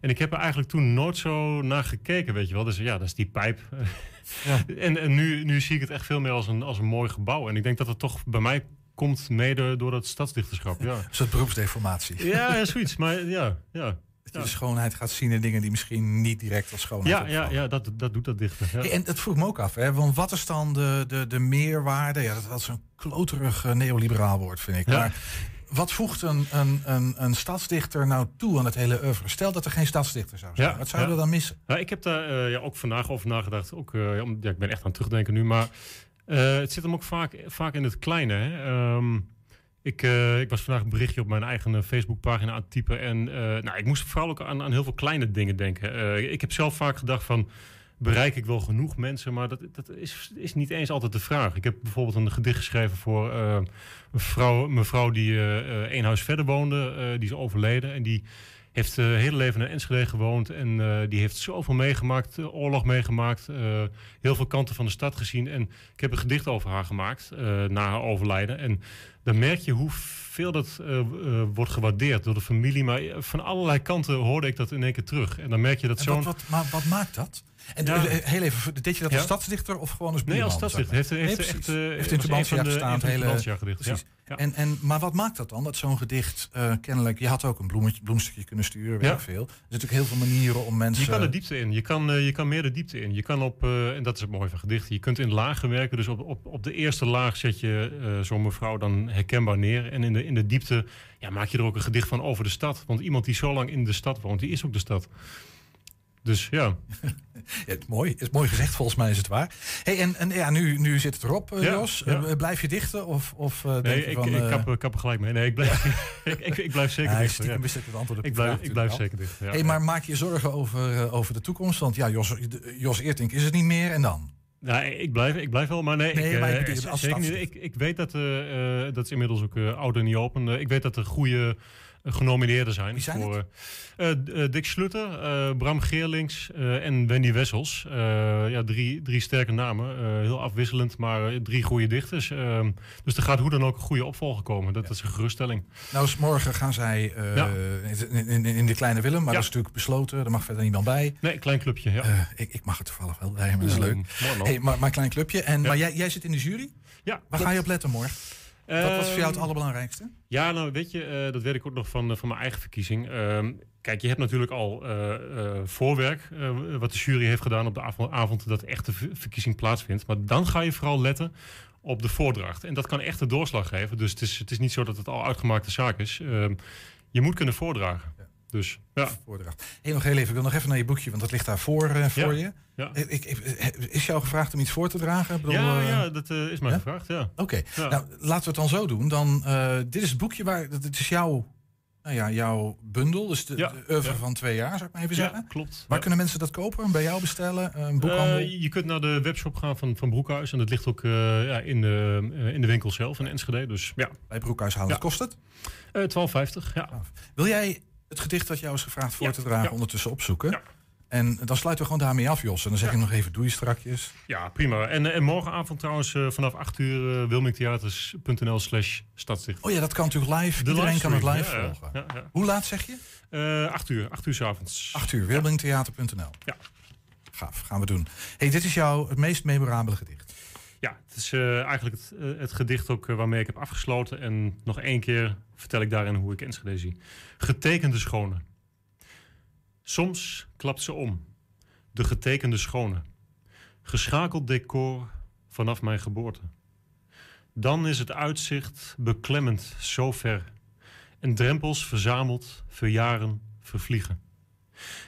En ik heb er eigenlijk toen nooit zo naar gekeken, weet je wel. Dus ja, dat is die pijp. en en nu, nu zie ik het echt veel meer als een, als een mooi gebouw. En ik denk dat het toch bij mij komt mede door dat stadsdichterschap. Ja, Een soort beroepsdeformatie. ja, zoiets. Maar ja, ja. Dat je de schoonheid gaat zien in dingen die misschien niet direct als schoonheid Ja, opvallen. ja, ja dat, dat doet dat dichter. Ja. Hey, en dat vroeg me ook af, hè? want wat is dan de, de, de meerwaarde? Ja, dat, dat is een kloterig eh, neoliberaal woord, vind ik. Ja. Maar wat voegt een, een, een, een stadsdichter nou toe aan het hele oeuvre? Stel dat er geen stadsdichter zou zijn. wat zouden we dan missen? Ja, ik heb daar eh, ja, ook vandaag over nagedacht. Ook, eh, ja, ik ben echt aan het terugdenken nu. Maar eh, het zit hem ook vaak, vaak in het kleine. Hè? Ehm, ik, eh, ik was vandaag een berichtje op mijn eigen Facebookpagina aan het typen. En eh, nou, ik moest vooral ook aan, aan heel veel kleine dingen denken. Ik heb zelf vaak gedacht van... Bereik ik wel genoeg mensen? Maar dat, dat is, is niet eens altijd de vraag. Ik heb bijvoorbeeld een gedicht geschreven voor eh, een vrouw, mevrouw die eh, één huis verder woonde. die is overleden. En die heeft uh, hele leven in Enschede gewoond. En eh, die heeft zoveel meegemaakt. eh, oorlog meegemaakt. heel veel kanten van de stad gezien. En ik heb een gedicht over haar gemaakt. na haar overlijden. En dan merk je hoeveel dat wordt gewaardeerd door de familie. Maar van allerlei kanten hoorde ik dat in één keer terug. En dan merk je dat zo'n... wat, wat, maar wat maakt dat? En Ja. eh, heel even, deed je dat Ja. als stadsdichter of gewoon als Nee, als buurman, stadsdichter. zeg maar? Heeft- heeft- Nee, eh, heeft was in gestaan. het de hele, precies. ja. En, en, maar wat maakt dat dan? Dat zo'n gedicht eh, kennelijk... Je had ook een bloemetje, bloemstukje kunnen sturen, weet ik veel. Er zijn natuurlijk heel veel manieren om mensen... Je kan de diepte in. Je kan, eh, je kan meer de diepte in. Je kan op, eh, en dat is het mooie van gedichten, je kunt in lagen werken. Dus op, op, op de eerste laag zet je eh, zo'n mevrouw dan herkenbaar neer. En in de, in de diepte ja, maak je er ook een gedicht van over de stad. Want iemand die zo lang in de stad woont, die is ook de stad. Dus ja. Ja, het is mooi, het is mooi gezegd, volgens mij is het waar. Hey, en, en ja, nu, nu zit het erop, eh, Ja, Jos. ja. Eh, blijf je dichten? Of, of denk Nee, je ik, van... ik, kap, ik kap er gelijk mee. Nee, ik blijf, ik, ik, ik blijf zeker stiekem ja. het antwoord op ik blijf, ik blijf zeker dichter. Ja, hey, maar maak je zorgen over, over de toekomst? Want ja, Jos, Jos Eertink is het niet meer en dan? Nou, ik blijf, ik blijf wel, maar nee, Nee, ik, maar ik bedoel, zeker niet. Ik, ik weet dat, dat is inmiddels ook oud en niet open. Ik weet dat er goede genomineerden zijn. Zijn voor, eh, eh, eh, Dick Slutter, Bram Geerlings en Wendy Wessels. Ja, drie, drie sterke namen. Heel afwisselend, maar drie goede dichters. Ehm, dus er gaat hoe dan ook een goede opvolger komen. Dat, dat is een geruststelling. Nou, is morgen gaan zij Ja. in, in, in de Kleine Willem, maar Ja. dat is natuurlijk besloten. Er mag verder niemand bij. Nee, klein clubje, ja. Ik, ik mag er toevallig wel bij, maar dat is leuk. Hey, maar, maar klein clubje. En. Maar jij, jij zit in de jury? Ja, Waar klopt. ga je op letten morgen? Wat was voor jou het Ehm, allerbelangrijkste? Ja, nou weet je, eh, dat weet ik ook nog van, eh, van mijn eigen verkiezing. Ehm, kijk, je hebt natuurlijk al eh, voorwerk, wat de jury heeft gedaan op de avond, avond dat de echte ver- verkiezing plaatsvindt. Maar dan ga je vooral letten op de voordracht. En dat kan echt de doorslag geven. Dus het is, het is niet zo dat het al uitgemaakte zaak is. Ehm, je moet kunnen voordragen. Dus ja. Voordracht. Hey, nog heel even, ik wil nog even naar je boekje, want dat ligt daar voor, eh, voor Ja, je. ja. Ik, ik, is jou gevraagd om iets voor te dragen? Bedoel, Ja, eh, ja, dat eh, is mij gevraagd, ja. Oké, nou laten we het dan zo doen. Dan, eh, dit is het boekje waar, dat het is jouw, nou ja, jouw bundel, dus de, de van twee jaar, zou ik maar even Ja, zeggen. klopt. Waar kunnen mensen dat kopen? Bij jou bestellen? Eh, Een boekhandel? Eh, je kunt naar de webshop gaan van, van Broekhuis. En dat ligt ook eh, ja, in, de, eh, in de winkel zelf in Enschede. Dus ja. Bij Broekhuis halen. Wat kost het? Eh 12,50, ja. Wil jij het gedicht dat jou is gevraagd voor Ja, te dragen ondertussen opzoeken? En dan sluiten we gewoon daarmee af, Jos. En dan zeg ik nog even doei strakjes. Ja, prima. En, en morgenavond trouwens eh, vanaf 8 uur uh, wilmingtheaters.nl slash stadsdicht. Oh ja, dat kan natuurlijk live. De Iedereen kan het live volgen. Hoe laat zeg je? Eh 8 uur, 8 uur s avonds. 8 uur, wilmingtheater.nl. Ja. Gaaf, gaan we doen. hey, dit is jouw het meest memorabele gedicht. Ja, het is eh, eigenlijk het, eh, het gedicht ook eh, waarmee ik heb afgesloten. En nog één keer vertel ik daarin hoe ik Enschede zie. Getekende schone. Soms klapt ze om. De getekende schone. Geschakeld decor vanaf mijn geboorte. Dan is het uitzicht beklemmend zo ver. En drempels verzameld, verjaren, vervliegen.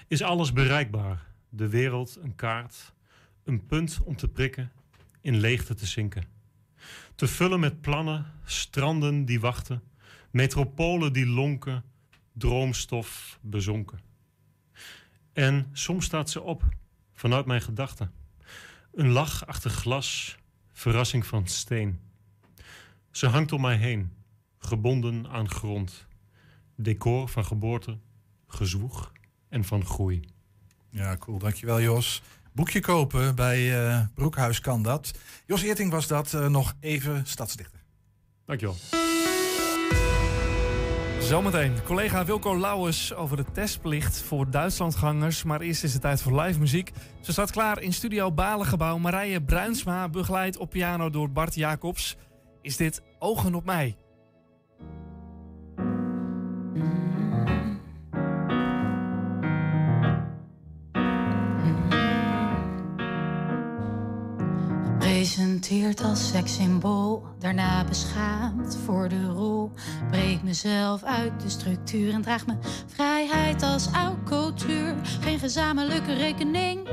Is alles bereikbaar? De wereld een kaart, een punt om te prikken, in leegte te zinken. Te vullen met plannen, stranden die wachten, metropolen die lonken, droomstof bezonken. En soms staat ze op, vanuit mijn gedachten. Een lach achter glas, verrassing van steen. Ze hangt om mij heen, gebonden aan grond. Decor van geboorte, gezwoeg en van groei. Ja, cool. Dankjewel, Jos. Boekje kopen bij eh, Broekhuis kan dat. Jos Eerting was dat. eh, nog even stadsdichter. Dankjewel. Zometeen collega Wilco Lauwers over de testplicht voor Duitslandgangers. Maar eerst is het tijd voor live muziek. Ze staat klaar in studio Balengebouw. Marije Bruinsma begeleid op piano door Bart Jacobs. Is dit Ogen op mij? Gepresenteerd als sekssymbool, daarna beschaamd voor de rol. Breek mezelf uit de structuur en draag mijn vrijheid als oud cultuur. Geen gezamenlijke rekening.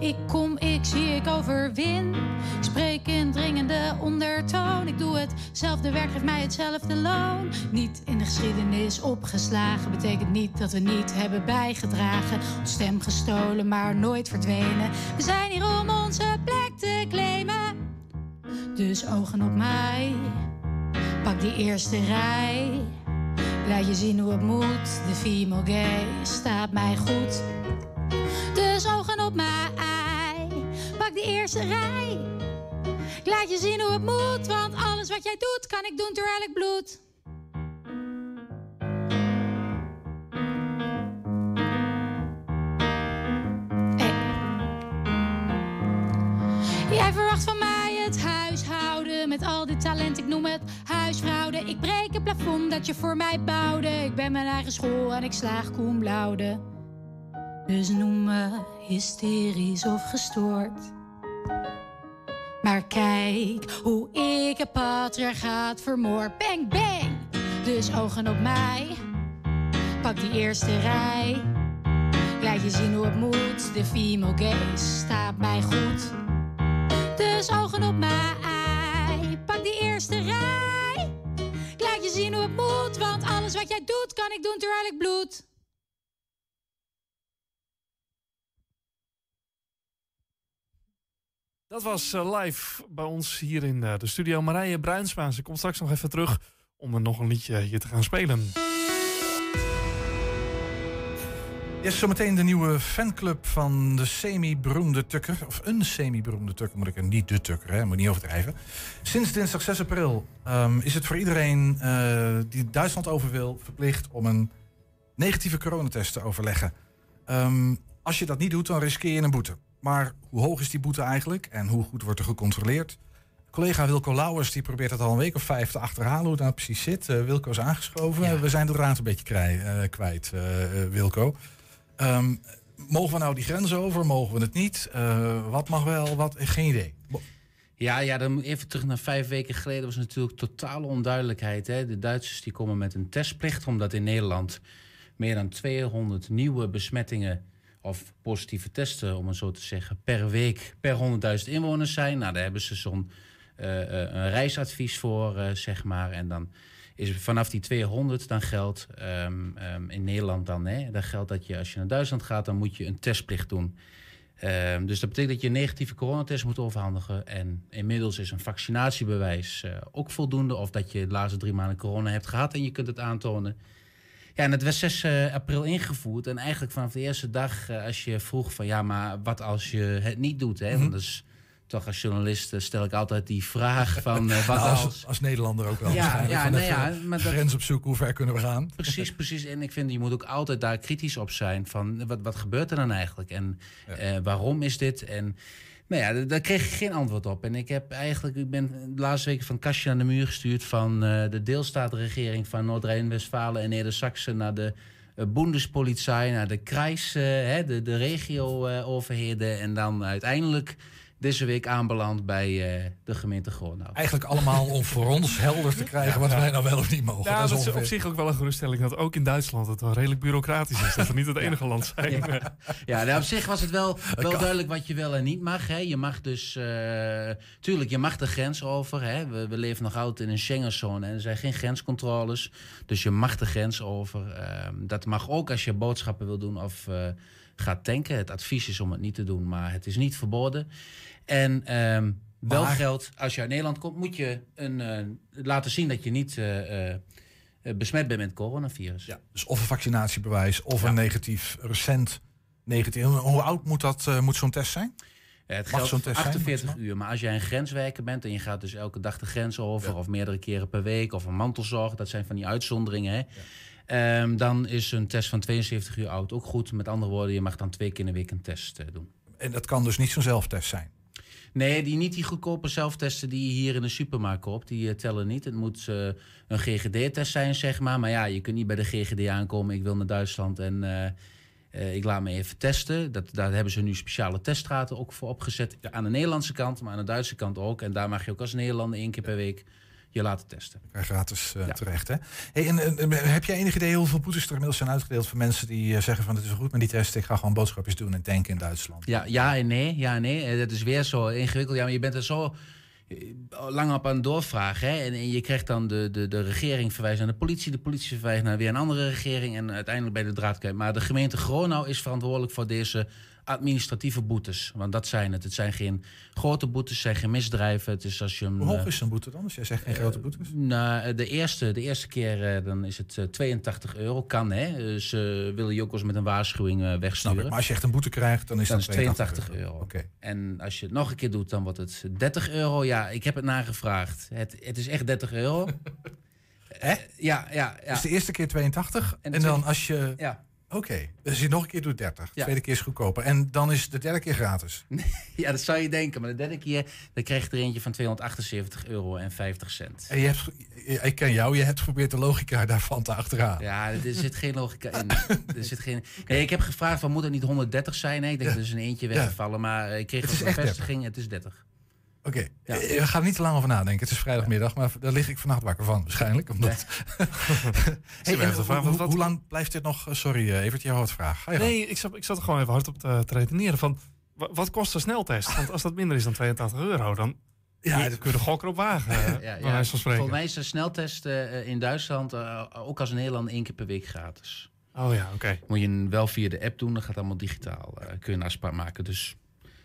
Ik kom, ik zie, ik overwin. Ik spreek in dringende ondertoon. Ik doe hetzelfde werk, geeft mij hetzelfde loon. Niet in de geschiedenis opgeslagen betekent niet dat we niet hebben bijgedragen. Ons stem gestolen, maar nooit verdwenen. We zijn hier om onze plek te. Dus ogen op mij, pak die eerste rij. Laat je zien hoe het moet, de female gay staat mij goed. Dus ogen op mij, pak die eerste rij. Laat je zien hoe het moet, want alles wat jij doet kan ik doen terwijl ik bloed. Jij verwacht van mij het huishouden met al dit talent. Ik noem het huisfraude. Ik breek het plafond dat je voor mij bouwde. Ik ben mijn eigen school en ik slaag cum laude. Dus noem me hysterisch of gestoord. Maar kijk hoe ik het patriarchaat vermoor. Bang, bang! Dus ogen op mij. Pak die eerste rij. Laat je zien hoe het moet. De female gaze staat mij goed. Dus ogen op mij. Pak die eerste rij. Ik laat je zien hoe het moet. Want alles wat jij doet, kan ik doen terwijl ik bloed. Dat was eh, live bij ons hier in eh, de studio. Marije Bruinsma, ze komt straks nog even terug om er nog een liedje hier te gaan spelen. Yes, zometeen de nieuwe fanclub van de semi-beroemde Tukker. Of een semi-beroemde Tukker, moet ik er niet de Tukker, hè, moet niet overdrijven. Sinds dinsdag 6 april ehm, is het voor iedereen eh, die Duitsland over wil verplicht om een negatieve coronatest te overleggen. Ehm, als je dat niet doet, dan riskeer je een boete. Maar hoe hoog is die boete eigenlijk en hoe goed wordt er gecontroleerd? Collega Wilco Lauwers die probeert het al een week of vijf te achterhalen hoe het nou precies zit. Eh, Wilco is aangeschoven. We zijn de draad een beetje krij- eh, kwijt, Wilco. Ehm, mogen we nou die grens over? Mogen we het niet? Eh, wat mag wel? Wat? Geen idee. Ja, ja, dan even terug naar vijf weken geleden was natuurlijk totale onduidelijkheid. Hè? De Duitsers die komen met een testplicht, omdat in Nederland meer dan 200 nieuwe besmettingen of positieve testen, om het zo te zeggen, per week per 100.000 inwoners zijn. Nou, daar hebben ze zo'n eh, eh, reisadvies voor, zeg maar. En dan is vanaf die 200 dan geldt ehm, ehm, in Nederland dan, hè, dan geldt dat je als je naar Duitsland gaat, dan moet je een testplicht doen. Ehm, dus dat betekent dat je een negatieve coronatest moet overhandigen. En inmiddels is een vaccinatiebewijs eh, ook voldoende. Of dat je de laatste drie maanden corona hebt gehad en je kunt het aantonen. Ja, en het werd 6 eh, april ingevoerd. En eigenlijk vanaf de eerste dag, eh, als je vroeg van ja, maar wat als je het niet doet? Hè? Want dat is toch als journalist eh, stel ik altijd die vraag van eh, wat Nou, als, als... als Nederlander ook wel. Ja, ja, Van nou ja, maar dat- grens opzoeken, hoe ver kunnen we gaan? Precies, precies. En ik vind, je moet ook altijd daar kritisch op zijn. Van wat, wat gebeurt er dan eigenlijk? En eh, waarom is dit? En nou ja, daar kreeg ik geen antwoord op. En ik heb eigenlijk, ik ben de laatste week van kastje aan de muur gestuurd van de deelstaatregering van Noord-Rijn-Westfalen en Neder-Saxen naar de Bundespolizei, naar de eh, hè, de, de regio-overheden. en dan uiteindelijk deze week aanbeland bij eh, de gemeente Gronau. Eigenlijk allemaal om voor ons helder te krijgen wat wij nou wel of niet mogen. Ja, dat dat is op zich ook wel een geruststelling dat ook in Duitsland het wel redelijk bureaucratisch is. Dat we niet het enige land zijn. Ja, ja nou, op zich was het wel, wel duidelijk wat je wel en niet mag. Hè. Je mag dus, eh, tuurlijk, je mag de grens over. Hè. We, we leven nog altijd in een Schengenzone en er zijn geen grenscontroles. Dus je mag de grens over. Ehm, dat mag ook als je boodschappen wil doen of eh, gaat tanken. Het advies is om het niet te doen, maar het is niet verboden. En ehm, Wel Maar- geldt, als je uit Nederland komt, moet je een, eh, laten zien dat je niet eh, eh, besmet bent met coronavirus. Ja, dus of een vaccinatiebewijs of een negatief, recent negatief. Hoe oud moet, dat, moet zo'n test zijn? Het Mag geldt zo'n voor test zijn, 48 uur. Maar als jij een grenswerker bent en je gaat dus elke dag de grens over... of meerdere keren per week, of een mantelzorg... dat zijn van die uitzonderingen, hè? Ehm, dan is een test van 72 uur oud ook goed. Met andere woorden, je mag dan twee keer in de week een test doen. En dat kan dus niet zo'n zelftest zijn. Nee, die, niet die goedkope zelftesten die je hier in de supermarkt koopt. Die eh, tellen niet. Het moet eh, een GGD-test zijn, zeg maar. Maar ja, je kunt niet bij de GGD aankomen. Ik wil naar Duitsland en eh, ik laat me even testen. Dat, daar hebben ze nu speciale teststraten ook voor opgezet. Aan de Nederlandse kant, maar aan de Duitse kant ook. En daar mag je ook als Nederlander één keer per week je laten testen. Gratis eh, terecht, hè? Hey, en, en, en heb jij enig idee hoeveel boetes er inmiddels zijn uitgedeeld... voor mensen die eh, zeggen van het is goed met die test... ik ga gewoon boodschapjes doen en tanken in Duitsland? Ja, ja en nee. Ja en nee. Eh, Dat is weer zo ingewikkeld. Ja, maar je bent er zo eh, lang op aan het doorvragen. Hè? En, en je krijgt dan de, de, de regering verwijst naar de politie. De politie verwijst naar weer een andere regering. En uiteindelijk bij de draad kijkt. Maar de gemeente Gronau is verantwoordelijk voor deze administratieve boetes. Want dat zijn het. Het zijn geen grote boetes, het zijn geen misdrijven. Het is als je hem, Hoe hoog eh, is een boete dan? Als jij zegt geen grote boetes? nou, de eerste, de eerste keer eh, dan is het eh, 82 euro. Kan, hè? Ze willen je ook wel eens met een waarschuwing eh, Snap wegsturen. ik. Maar als je echt een boete krijgt, dan is dan dat is 82 euro. En als je het nog een keer doet, dan wordt het 30 euro. Ja, ik heb het nagevraagd. Het, het is echt 30 euro. Hè? Ja, ja, ja. Dus de eerste keer 82 en, de dan als je... Ja. Oké, dus als je nog een keer doet 30. De Ja. tweede keer is goedkoper. En dan is de derde keer gratis. ja, dat zou je denken. Maar de derde keer dan krijg je er eentje van 278 euro en 50 cent. En je hebt, ik ken jou, je hebt geprobeerd de logica daarvan te achterhalen. Ja, er zit geen logica in. Er zit geen... Nee, ik heb gevraagd, van, moet het niet 130 zijn? Nee, ik denk, Ja. er is een eentje Ja. weggevallen. Maar ik kreeg Het een bevestiging, het is 30. Oké, eh, we gaan niet te lang over nadenken. Het is vrijdagmiddag, maar daar lig ik vannacht wakker van waarschijnlijk. Omdat... hey, even en hoe, hoe lang blijft dit nog? eh, Sorry, eh, Evert, jou wat vraag. Ga je gang. Nee, ik zat, ik zat er gewoon even hard op te, te redeneren van... wa- Wat kost een sneltest? Want als dat minder is dan 82 euro, dan Ja, ja, dan kun je de gok erop wagen. Ja, bij ja. Volgens mij is de sneltest in Duitsland ook als Nederland één keer per week gratis. Oh ja, oké. Moet je hem wel via de app doen, dan gaat het allemaal digitaal. kun je een afspraak maken. Dus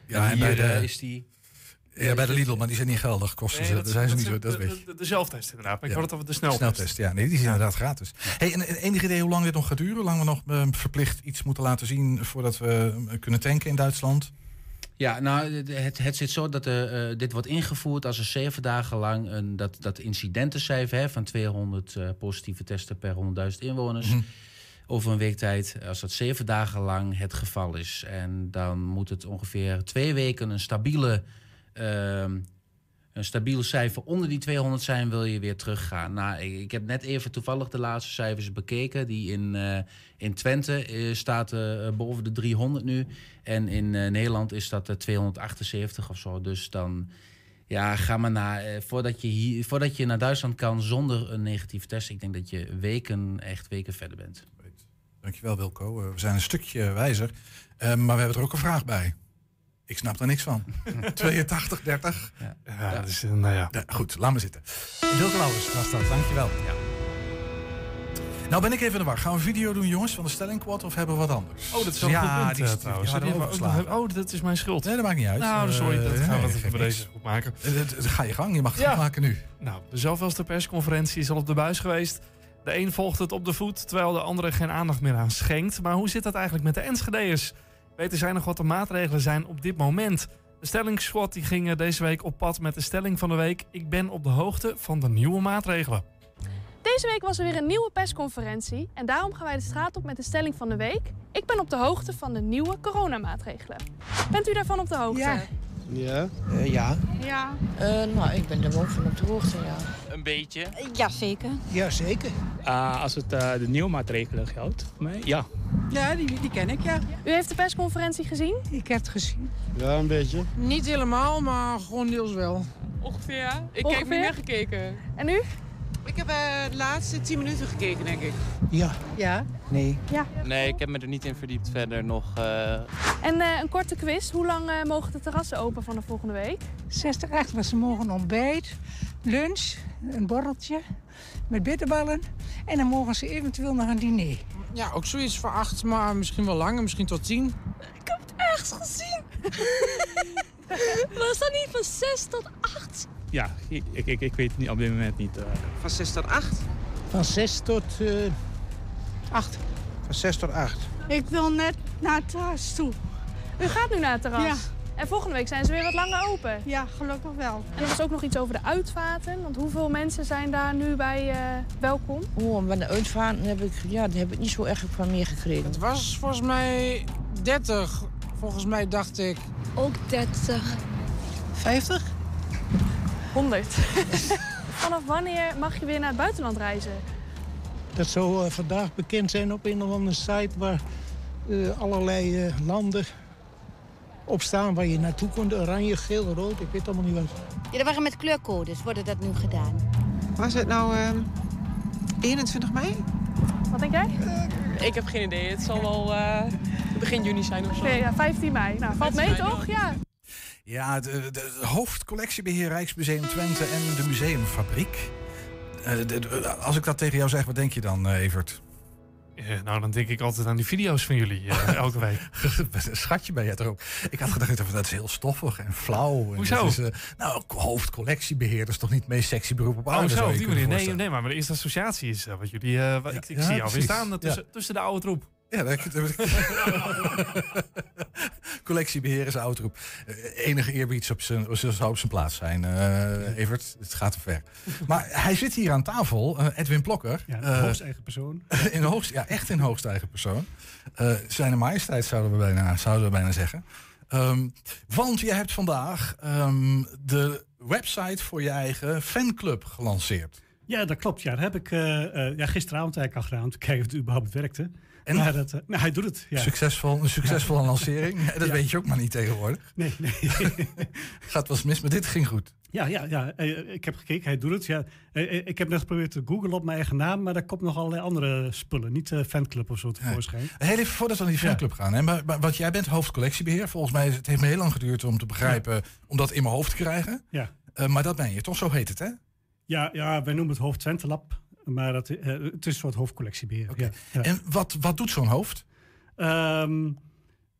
Ja, en bij hier, de- eh, is die. Ja, bij de Lidl, maar die zijn niet geldig. Kosten Nee, ze, dat- zijn ze dat niet zo, dat de- weet je. de- de zelftest inderdaad. Maar ik Ja. had het over de sneltest. Sneltest, ja. Nee, die is inderdaad gratis. Hey, en, en enig idee hoe lang dit nog gaat duren? Hoe lang we nog eh, verplicht iets moeten laten zien voordat we eh, kunnen tanken in Duitsland? Ja, nou, het, het zit zo dat eh, eh, dit wordt ingevoerd als er zeven dagen lang een, dat, dat incidentencijfer hè, van 200 eh, positieve testen per 100.000 inwoners. Mhm. Over een week tijd, als dat zeven dagen lang het geval is. En dan moet het ongeveer twee weken een stabiele, ehm, een stabiel cijfer onder die 200 zijn, wil je weer teruggaan. Nou, ik, heb net even toevallig de laatste cijfers bekeken. Die in, eh, in Twente eh, staat eh, boven de 300 nu. En in Nederland is dat eh, 278 of zo. Dus dan ja, ga maar naar. voordat, je hier, voordat je naar Duitsland kan zonder een negatieve test. Ik denk dat je weken, echt weken verder bent. Dankjewel Wilco. We zijn een stukje wijzer. Eh, maar we hebben er ook een vraag bij. Ik snap er niks van. 82, 30. Ja, Ja, eh, nou ja. goed, laat me zitten. Wilco Lauwers was dat, dankjewel. Nou ben ik even in de war. Gaan we een video doen jongens van de stellingquad of hebben we wat anders? Oh, dat is wel ja, punt, die, trouwens. Oh, dat is mijn schuld. Nee, dat maakt niet uit. Nou, sorry, dat Eh, gaan we bij deze goed maken. Eh, Ga je gang, je mag het Ja. maken nu. Nou, de zoveelste persconferentie is al op de buis geweest. De een volgt het op de voet, terwijl de andere geen aandacht meer aan schenkt. Maar hoe zit dat eigenlijk met de Enschede'ers? Weten zij nog wat de maatregelen zijn op dit moment? De stellingssquad die ging eh, deze week op pad met de stelling van de week. Ik ben op de hoogte van de nieuwe maatregelen. Deze week was er weer een nieuwe persconferentie en daarom gaan wij de straat op met de stelling van de week. Ik ben op de hoogte van de nieuwe coronamaatregelen. Bent u daarvan op de hoogte? Ja. Ja. ja. Ja. Eh, nou, ik ben er wel van op de hoogte, ja. Een beetje. Ja, zeker. Ja, zeker. Ah, als het eh, de nieuwe maatregelen geldt, voor mij, ja. Ja, die, die ken ik, ja. U heeft de persconferentie gezien? Ik heb het gezien. Ja, een beetje. Niet helemaal, maar gewoon deels wel. Ongeveer, ja. Ik Ongeveer? heb niet meer gekeken. En u? Ik heb eh, de laatste 10 minuten gekeken, denk ik. Ja. Ja? Nee. Ja. Nee, ik heb me er niet in verdiept verder nog. eh, En eh, een korte quiz. Hoe lang mogen de terrassen open vanaf volgende week? 60, 8 was ze morgen ontbijt, lunch, een borreltje met bitterballen. En dan mogen ze eventueel nog een diner. Ja, ook zoiets voor acht, maar misschien wel langer, misschien tot tien. Ik heb het echt gezien. Was dat niet van 6 tot 8? Ja, ik, ik, ik, weet het niet, op dit moment niet. eh. Van 6 tot 8? Van 6 tot 8. Van 6 tot 8. Ik wil net naar het terras toe. U gaat nu naar het terras? Ja. En volgende week zijn ze weer wat langer open? Ja, gelukkig wel. En er was ook nog iets over de uitvaarten. Want hoeveel mensen zijn daar nu bij eh, welkom? Oh, maar de uitvaarten heb ik, ja, daar heb ik niet zo erg van meegekregen. Het was volgens mij 30. Volgens mij dacht ik. Ook 30. 50? 100. Vanaf wanneer mag je weer naar het buitenland reizen? Dat zou eh, vandaag bekend zijn op een of andere site waar eh, allerlei eh, landen op staan waar je naartoe kon. Oranje, geel, rood, ik weet allemaal niet wat. Ja, dat waren met kleurcodes, wordt dat nu gedaan. Was het nou ehm, 21 mei? Wat denk jij? Ik heb geen idee. Het zal wel eh, begin juni zijn of zo. Nee, ja, 15 mei. Nou, valt mee 15 mei, toch? Ja. Ja, de, de, hoofdcollectiebeheer Rijksmuseum Twente en de Museumfabriek. Eh, de- de- als ik dat tegen jou zeg, wat denk je dan, eh, Evert? Eh, nou, dan denk ik altijd aan die video's van jullie eh, elke week. Schatje ben je er ook. Ik had gedacht, dat is heel stoffig en flauw. En Hoezo? is, eh, nou, hoofdcollectiebeheer dat is toch niet het meest sexy beroep op Oh, aarde? zo, op je die manier. Nee, nee, maar de eerste associatie is eh, wat jullie... eh, ik ik ja, zie jou weer staan eh, tussen, Ja. tussen de oude troep. Ja, dat, collectiebeheer is oudroep. Eh, enige eerbied op zijn, zou op zijn plaats zijn. eh, Evert, het gaat te ver. Maar hij zit hier aan tafel, eh, Edwin Plokker. Ja, hoogst eigen persoon. in hoogst, ja, echt in hoogst eigen persoon. Zijn majesteit zouden we bijna, zouden we bijna zeggen. Ehm, want je hebt vandaag ehm, de website voor je eigen fanclub gelanceerd. Ja, dat klopt. Ja, dat heb ik eh, eh, ja, gisteravond eigenlijk al gedaan om te kijken of het überhaupt werkte. En? Maar dat, eh, nou, hij doet het. Ja. Succesvol, een succesvolle lancering. Ja, dat Ja. weet je ook maar niet tegenwoordig. Nee, nee. Gaat wel eens mis, maar dit ging goed. Ja, ja, ja. ik heb gekeken, hij doet het. Ja. Ik heb net geprobeerd te googlen op mijn eigen naam, maar daar komt nog allerlei andere spullen. Niet fanclub of zo tevoorschijn. Heel even voordat we naar die fanclub gaan. Hè, maar, maar- want jij bent hoofdcollectiebeheer. Volgens mij het heeft me heel lang geduurd om te begrijpen, om dat in mijn hoofd te krijgen. Ja. Maar dat ben je, toch? Zo heet het, hè? Ja, ja, wij noemen het Hoofd Twente Lab, maar dat, eh, het is een soort hoofdcollectiebeheer. Ja, ja. En wat, wat doet zo'n hoofd? Ehm,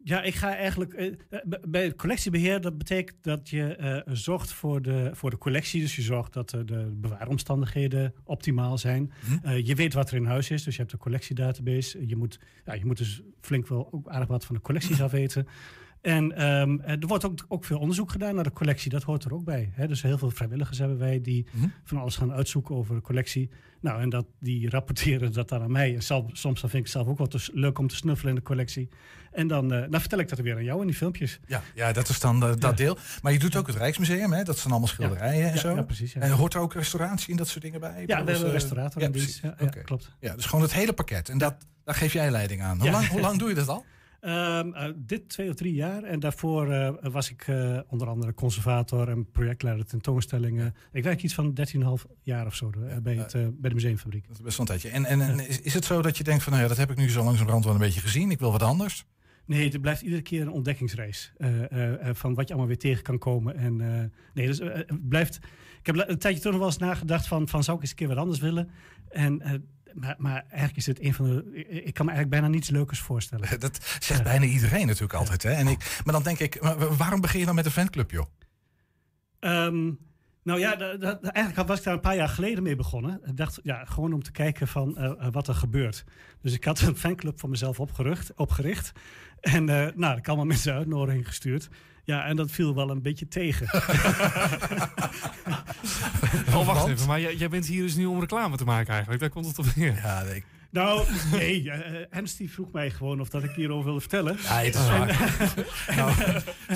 ja, ik ga eigenlijk. eh, eh, bij het collectiebeheer, dat betekent dat je zorgt voor de, voor de collectie. Dus je zorgt dat de bewaaromstandigheden optimaal zijn. Eh, je weet wat er in huis is, dus je hebt een collectiedatabase. Je moet, ja, je moet dus flink wel ook aardig wat van de collecties af weten. En ehm, er wordt ook, ook veel onderzoek gedaan naar de collectie, dat hoort er ook bij. Hè? Dus heel veel vrijwilligers hebben wij die van alles gaan uitzoeken over de collectie. Nou, en dat, die rapporteren dat dan aan mij. En zelf- soms dan vind ik het zelf ook wel te leuk om te snuffelen in de collectie. En dan, eh, dan vertel ik dat weer aan jou in die filmpjes. Ja, ja dat is dan eh, dat deel. Maar je doet ook het Rijksmuseum, hè? Dat zijn allemaal schilderijen en zo. ja, precies. En hoort er ook restauratie en dat soort dingen bij? Ja, we hebben een eh, restaurator ja, in dienst. Ja, klopt. Ja, dus gewoon het hele pakket. En dat, daar geef jij leiding aan. Hoe, lang, hoe lang doe je dat al? Ehm, eh, dit twee of drie jaar. En daarvoor eh, was ik eh, onder andere conservator en projectleider tentoonstellingen. Ik werk iets van 13,5 jaar of zo bij, het, bij de museumfabriek. Dat is best wel een tijdje. En, en, en is, is het zo dat je denkt van, nou ja, dat heb ik nu zo langzamerhand wel een beetje gezien. Ik wil wat anders. Nee, het blijft iedere keer een ontdekkingsreis. van wat je allemaal weer tegen kan komen. En, nee, dus, het blijft. Ik heb een tijdje toen nog wel eens nagedacht van, van zou ik eens een keer wat anders willen. En, maar, maar eigenlijk is het een van de. Ik kan me eigenlijk bijna niets leukers voorstellen. Dat zegt bijna iedereen natuurlijk altijd. Hè? En ik, maar dan denk ik, waarom begin je dan met een fanclub, joh? Ehm, nou ja, da- da- eigenlijk was ik daar een paar jaar geleden mee begonnen. Ik dacht, ja, gewoon om te kijken van eh, eh, wat er gebeurt. Dus ik had een fanclub voor mezelf opgericht. opgericht. En eh nou, ik had allemaal mensen uitnodiging gestuurd. Ja, en dat viel wel een beetje tegen. Oh, wacht even. Maar jij, jij bent hier dus nu om reclame te maken eigenlijk. Daar komt het op neer. Ja, nee. Nou, nee. eh, Ernst die vroeg mij gewoon of dat ik hierover wilde vertellen. Ja, het is En, waar. eh, Nou,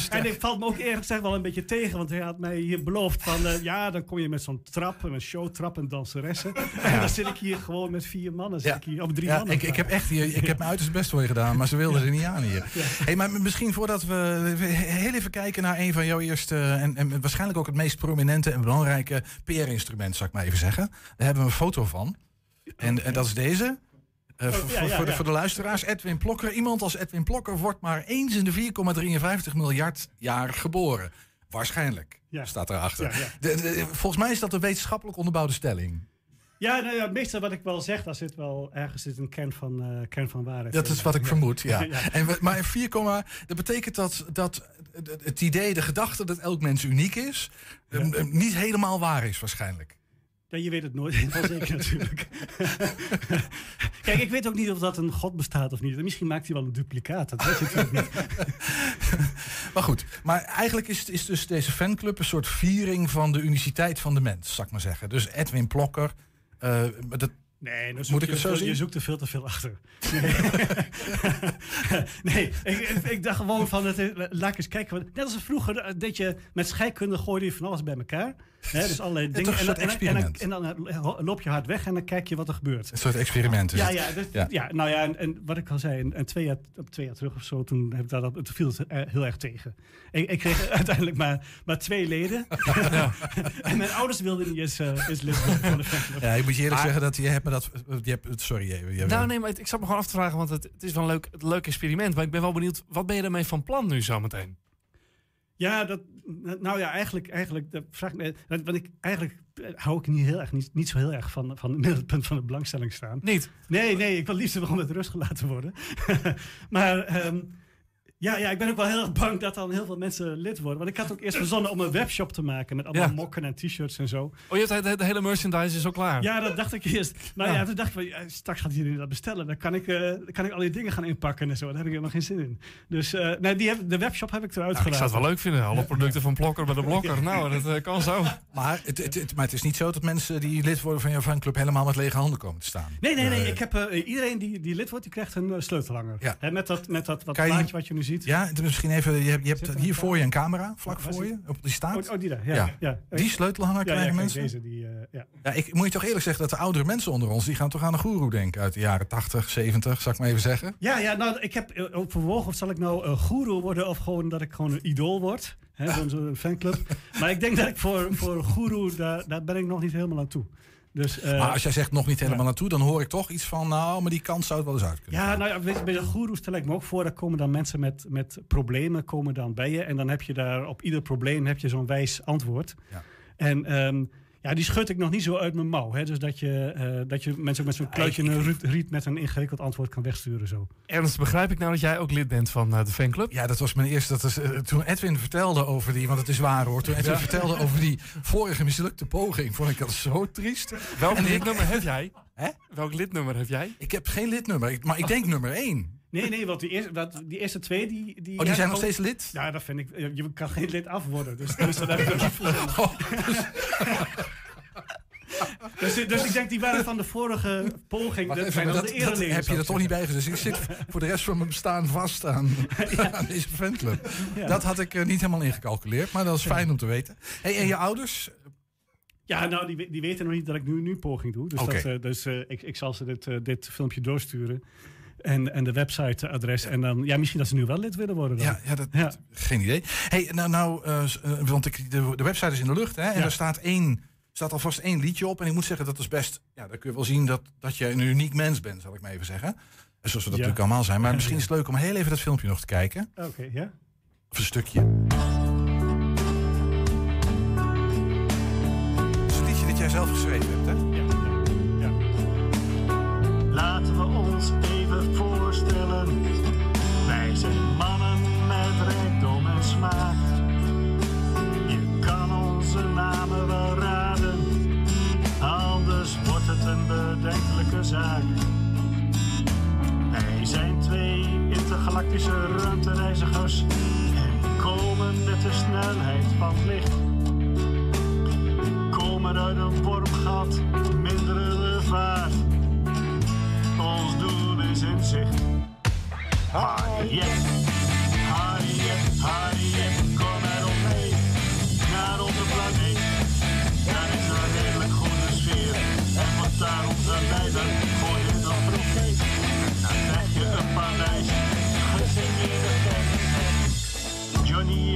en het valt me ook eerlijk gezegd wel een beetje tegen. Want hij had mij hier beloofd van... eh, ja, dan kom je met zo'n trap, een showtrap en danseressen. En dan zit ik hier gewoon met vier mannen. Zit ik hier, of drie Ja, mannen. ik, ik heb echt hier, ik heb mijn uiterst best voor je gedaan, maar ze wilden er niet aan hier. Hey, maar misschien voordat we we heel even kijken naar een van jouw eerste en, en waarschijnlijk ook het meest prominente en belangrijke PR-instrument, zou ik maar even zeggen. Daar hebben we een foto van. En, en dat is deze. Eh, ja, ja, voor, de, voor de luisteraars, Edwin Plokker. Iemand als Edwin Plokker wordt maar eens in de 4,53 miljard jaar geboren. Waarschijnlijk, staat erachter. De- de- volgens mij is dat een wetenschappelijk onderbouwde stelling. Ja, nou ja, meestal wat ik wel zeg, daar zit wel ergens zit een kern van, eh, kern van waarheid. Dat is wat ik vermoed, ja. En, we- maar 4, dat betekent dat, dat het idee, de gedachte dat elk mens uniek is, eh, niet helemaal waar is waarschijnlijk. Ja, je weet het nooit helemaal zeker natuurlijk. Kijk, ik weet ook niet of dat een god bestaat of niet. Misschien maakt hij wel een duplicaat. Dat weet je natuurlijk niet. Maar goed, maar eigenlijk is, is dus deze fanclub een soort viering van de uniciteit van de mens, zal ik maar zeggen. Dus Edwin Plokker, maar dat, Nee, dan moet ik het zo veel- zien? Je zoekt er veel te veel achter. Nee, nee ik, ik, dacht gewoon van, het, laat ik eens kijken. Net als vroeger, eh, dat je met scheikunde gooide je van alles bij elkaar. Dus allerlei toch dingen. een En, soort dan- en, dan- en, dan- experiment. en dan eh, loop je hard weg en dan kijk je wat er gebeurt. Een soort experiment is Ja, het. ja, dus- Ja. ja. nou ja, en, en wat ik al zei, en, en twee, jaar, op twee jaar terug of zo, toen, heb ik dat, toen viel het eh, heel erg tegen. Ik, ik kreeg uiteindelijk maar, maar twee leden. en mijn ouders wilden niet eens, eh, eens lid worden van de fanclub. Ja, ik moet je eerlijk Maar- zeggen dat je hebt me dat. Je hebt, sorry, je, je- Nou nee, maar het- ik zat me gewoon af te vragen, want het, het is wel een leuk, een leuk experiment. Maar ik ben wel benieuwd, wat ben je daarmee van plan nu zometeen? Ja, dat, nou ja, eigenlijk, eigenlijk dat vraag ik me, want ik, eigenlijk eh, hou ik niet, heel erg, niet, niet zo heel erg van, van het middelpunt van de belangstelling staan. Niet? Nee, nee, ik wil liefst gewoon met rust gelaten worden. maar ehm, ja, ja, ik ben ook wel heel erg bang dat dan heel veel mensen lid worden. Want ik had ook eerst verzonnen om een webshop te maken met allemaal Ja. mokken en t-shirts en zo. Oh, je hebt de, de hele merchandise is al klaar. Ja, dat dacht ik eerst. Maar ja, Ja. toen dacht ik, van, ja, straks gaat iedereen dat bestellen. Dan kan ik, eh, kan ik al die dingen gaan inpakken en zo. Daar heb ik helemaal geen zin in. Dus eh, nee, die heb, de webshop heb ik eruit Nou, ik zou het wel leuk vinden. Alle producten van Blokker bij de Blokker. Nou, dat eh, kan zo. Maar het, het, het- maar het is niet zo dat mensen die lid worden van jouw fanclub helemaal met lege handen komen te staan. Nee, nee, nee. Ik heb, eh, iedereen die, die lid wordt, die krijgt een sleutelhanger. Hè, met dat, met dat wat plaatje wat je nu ziet. Ja, het is misschien even. Je hebt, je hebt hier voor je een camera, vlak voor je, op die staat. Oh, oh, die daar. Ja, ja. Die sleutelhanger Ja, ja, krijgen kijk, mensen. Deze, die, eh, ja. Ja, ik moet je toch eerlijk zeggen dat de oudere mensen onder ons, die gaan toch aan een goeroe denken uit de jaren 80, 70, zal ik maar even zeggen. Ja, ja, nou, ik heb eh, ook verwogen of zal ik nou een goeroe worden of gewoon dat ik gewoon een idool word. Hè, zo'n zo'n fanclub. maar ik denk dat ik voor, voor een goeroe, daar, daar ben ik nog niet helemaal aan toe. Dus, eh, maar als jij zegt nog niet helemaal naartoe, dan hoor ik toch iets van, nou, maar die kant zou het wel eens uit kunnen. Ja, nou ja, weet je, bij de goeroes stel ik me ook voor, daar komen dan mensen met, met problemen komen dan bij je. En dan heb je daar op ieder probleem heb je zo'n wijs antwoord. Ja. En ehm, ja, die schud ik nog niet zo uit mijn mouw. Hè? Dus dat je, eh, dat je mensen ook met zo'n kluitje in een riet, riet met een ingewikkeld antwoord kan wegsturen. Zo. Ernst, begrijp ik nou dat jij ook lid bent van eh, de fanclub? Ja, dat was mijn eerste. Dat is, eh, toen Edwin vertelde over die, want het is waar hoor. Toen Edwin Ja. vertelde over die vorige mislukte poging, vond ik dat zo triest. Welk lidnummer heb jij? Hè? Welk lidnummer heb jij? Ik heb geen lidnummer, maar ik denk nummer één. Nee, nee, want die eerste, wat, die eerste twee... Die, die, Oh, die zijn nog steeds lid? Ja, dat vind ik... Je kan geen lid af worden. Dus, dus dat heb ik niet voor. Dus, dus ik denk, die waren van de vorige poging. Wacht dat zijn dat, de dat heb je er toch niet bij gezet. Dus ik zit voor de rest van mijn bestaan vast aan, aan deze fanclub. Ja. Dat had ik eh, niet helemaal ingecalculeerd, maar dat is fijn om te weten. Hey, en je ouders? Ja, nou, die, die weten nog niet dat ik nu, nu poging doe. Dus, dat, eh, dus eh, ik, ik zal ze dit, dit filmpje doorsturen. En, en de websiteadres. En dan, ja, misschien dat ze nu wel lid willen worden. Dan. Ja, ja, dat, geen idee. Hey, nou, nou eh, eh, want ik, de, de website is in de lucht, hè? En Ja. er staat één, staat alvast één liedje op. En ik moet zeggen, dat is best, ja, dan kun je wel zien dat, dat je een uniek mens bent, zal ik maar even zeggen. Zoals we dat Ja. natuurlijk allemaal zijn. Maar Ja, misschien ja. is het leuk om heel even dat filmpje nog te kijken. Oké, ja. Of een stukje. Het is een liedje dat jij zelf geschreven hebt, hè? Laten we ons onze namen wel raden, anders wordt het een bedenkelijke zaak. Wij zijn twee intergalactische ruimtereizigers en komen met de snelheid van het licht. Komen uit een wormgat, minderen de vaart. Ons doel is in zicht. Harriet, Harriet, kom met ons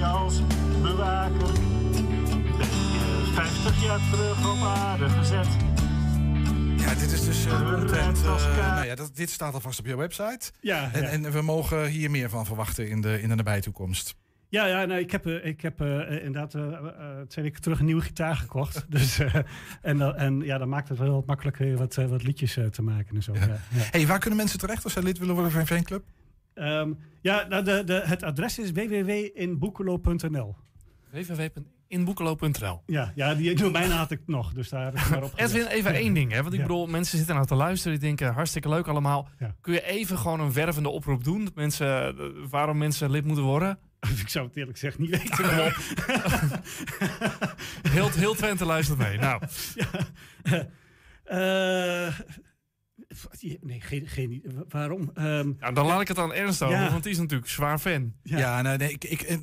Als bewaker. Ben je 50 jaar terug op aarde gezet. Ja, dit is dus eh, content. eh, nou ja, dat, dit staat alvast op jouw website. Ja, en, ja. en we mogen hier meer van verwachten in de, in de nabije toekomst. Ja, ja nou, ik heb, eh, ik heb eh, inderdaad twee weken terug een nieuwe gitaar gekocht. dus, eh, en, dan- en ja, dan maakt het wel wat makkelijker wat, wat liedjes te maken en zo. Ja. Ja, Hey, waar kunnen mensen terecht als ze lid willen worden van een fanclub? Ehm, ja nou, de, de, het adres is www.inboekelo.nl. www.inboekelo.nl Ja, ja die domein had ik nog, dus daar heb ik maar op Edwin, even één ding. Hè? Want ik Ja. bedoel, mensen zitten nou te luisteren. Die denken, hartstikke leuk allemaal. Ja. Kun je even gewoon een wervende oproep doen? Dat mensen, eh, waarom mensen lid moeten worden? Ik zou het eerlijk gezegd niet weten. Op. heel, heel Twente luistert mee. Nou, Eh, nee, geen, geen waarom? Ehm, nou, dan laat ik het aan Ernst over. Ja. Want die is natuurlijk zwaar fan. Ja, nee, nee, ik, ik,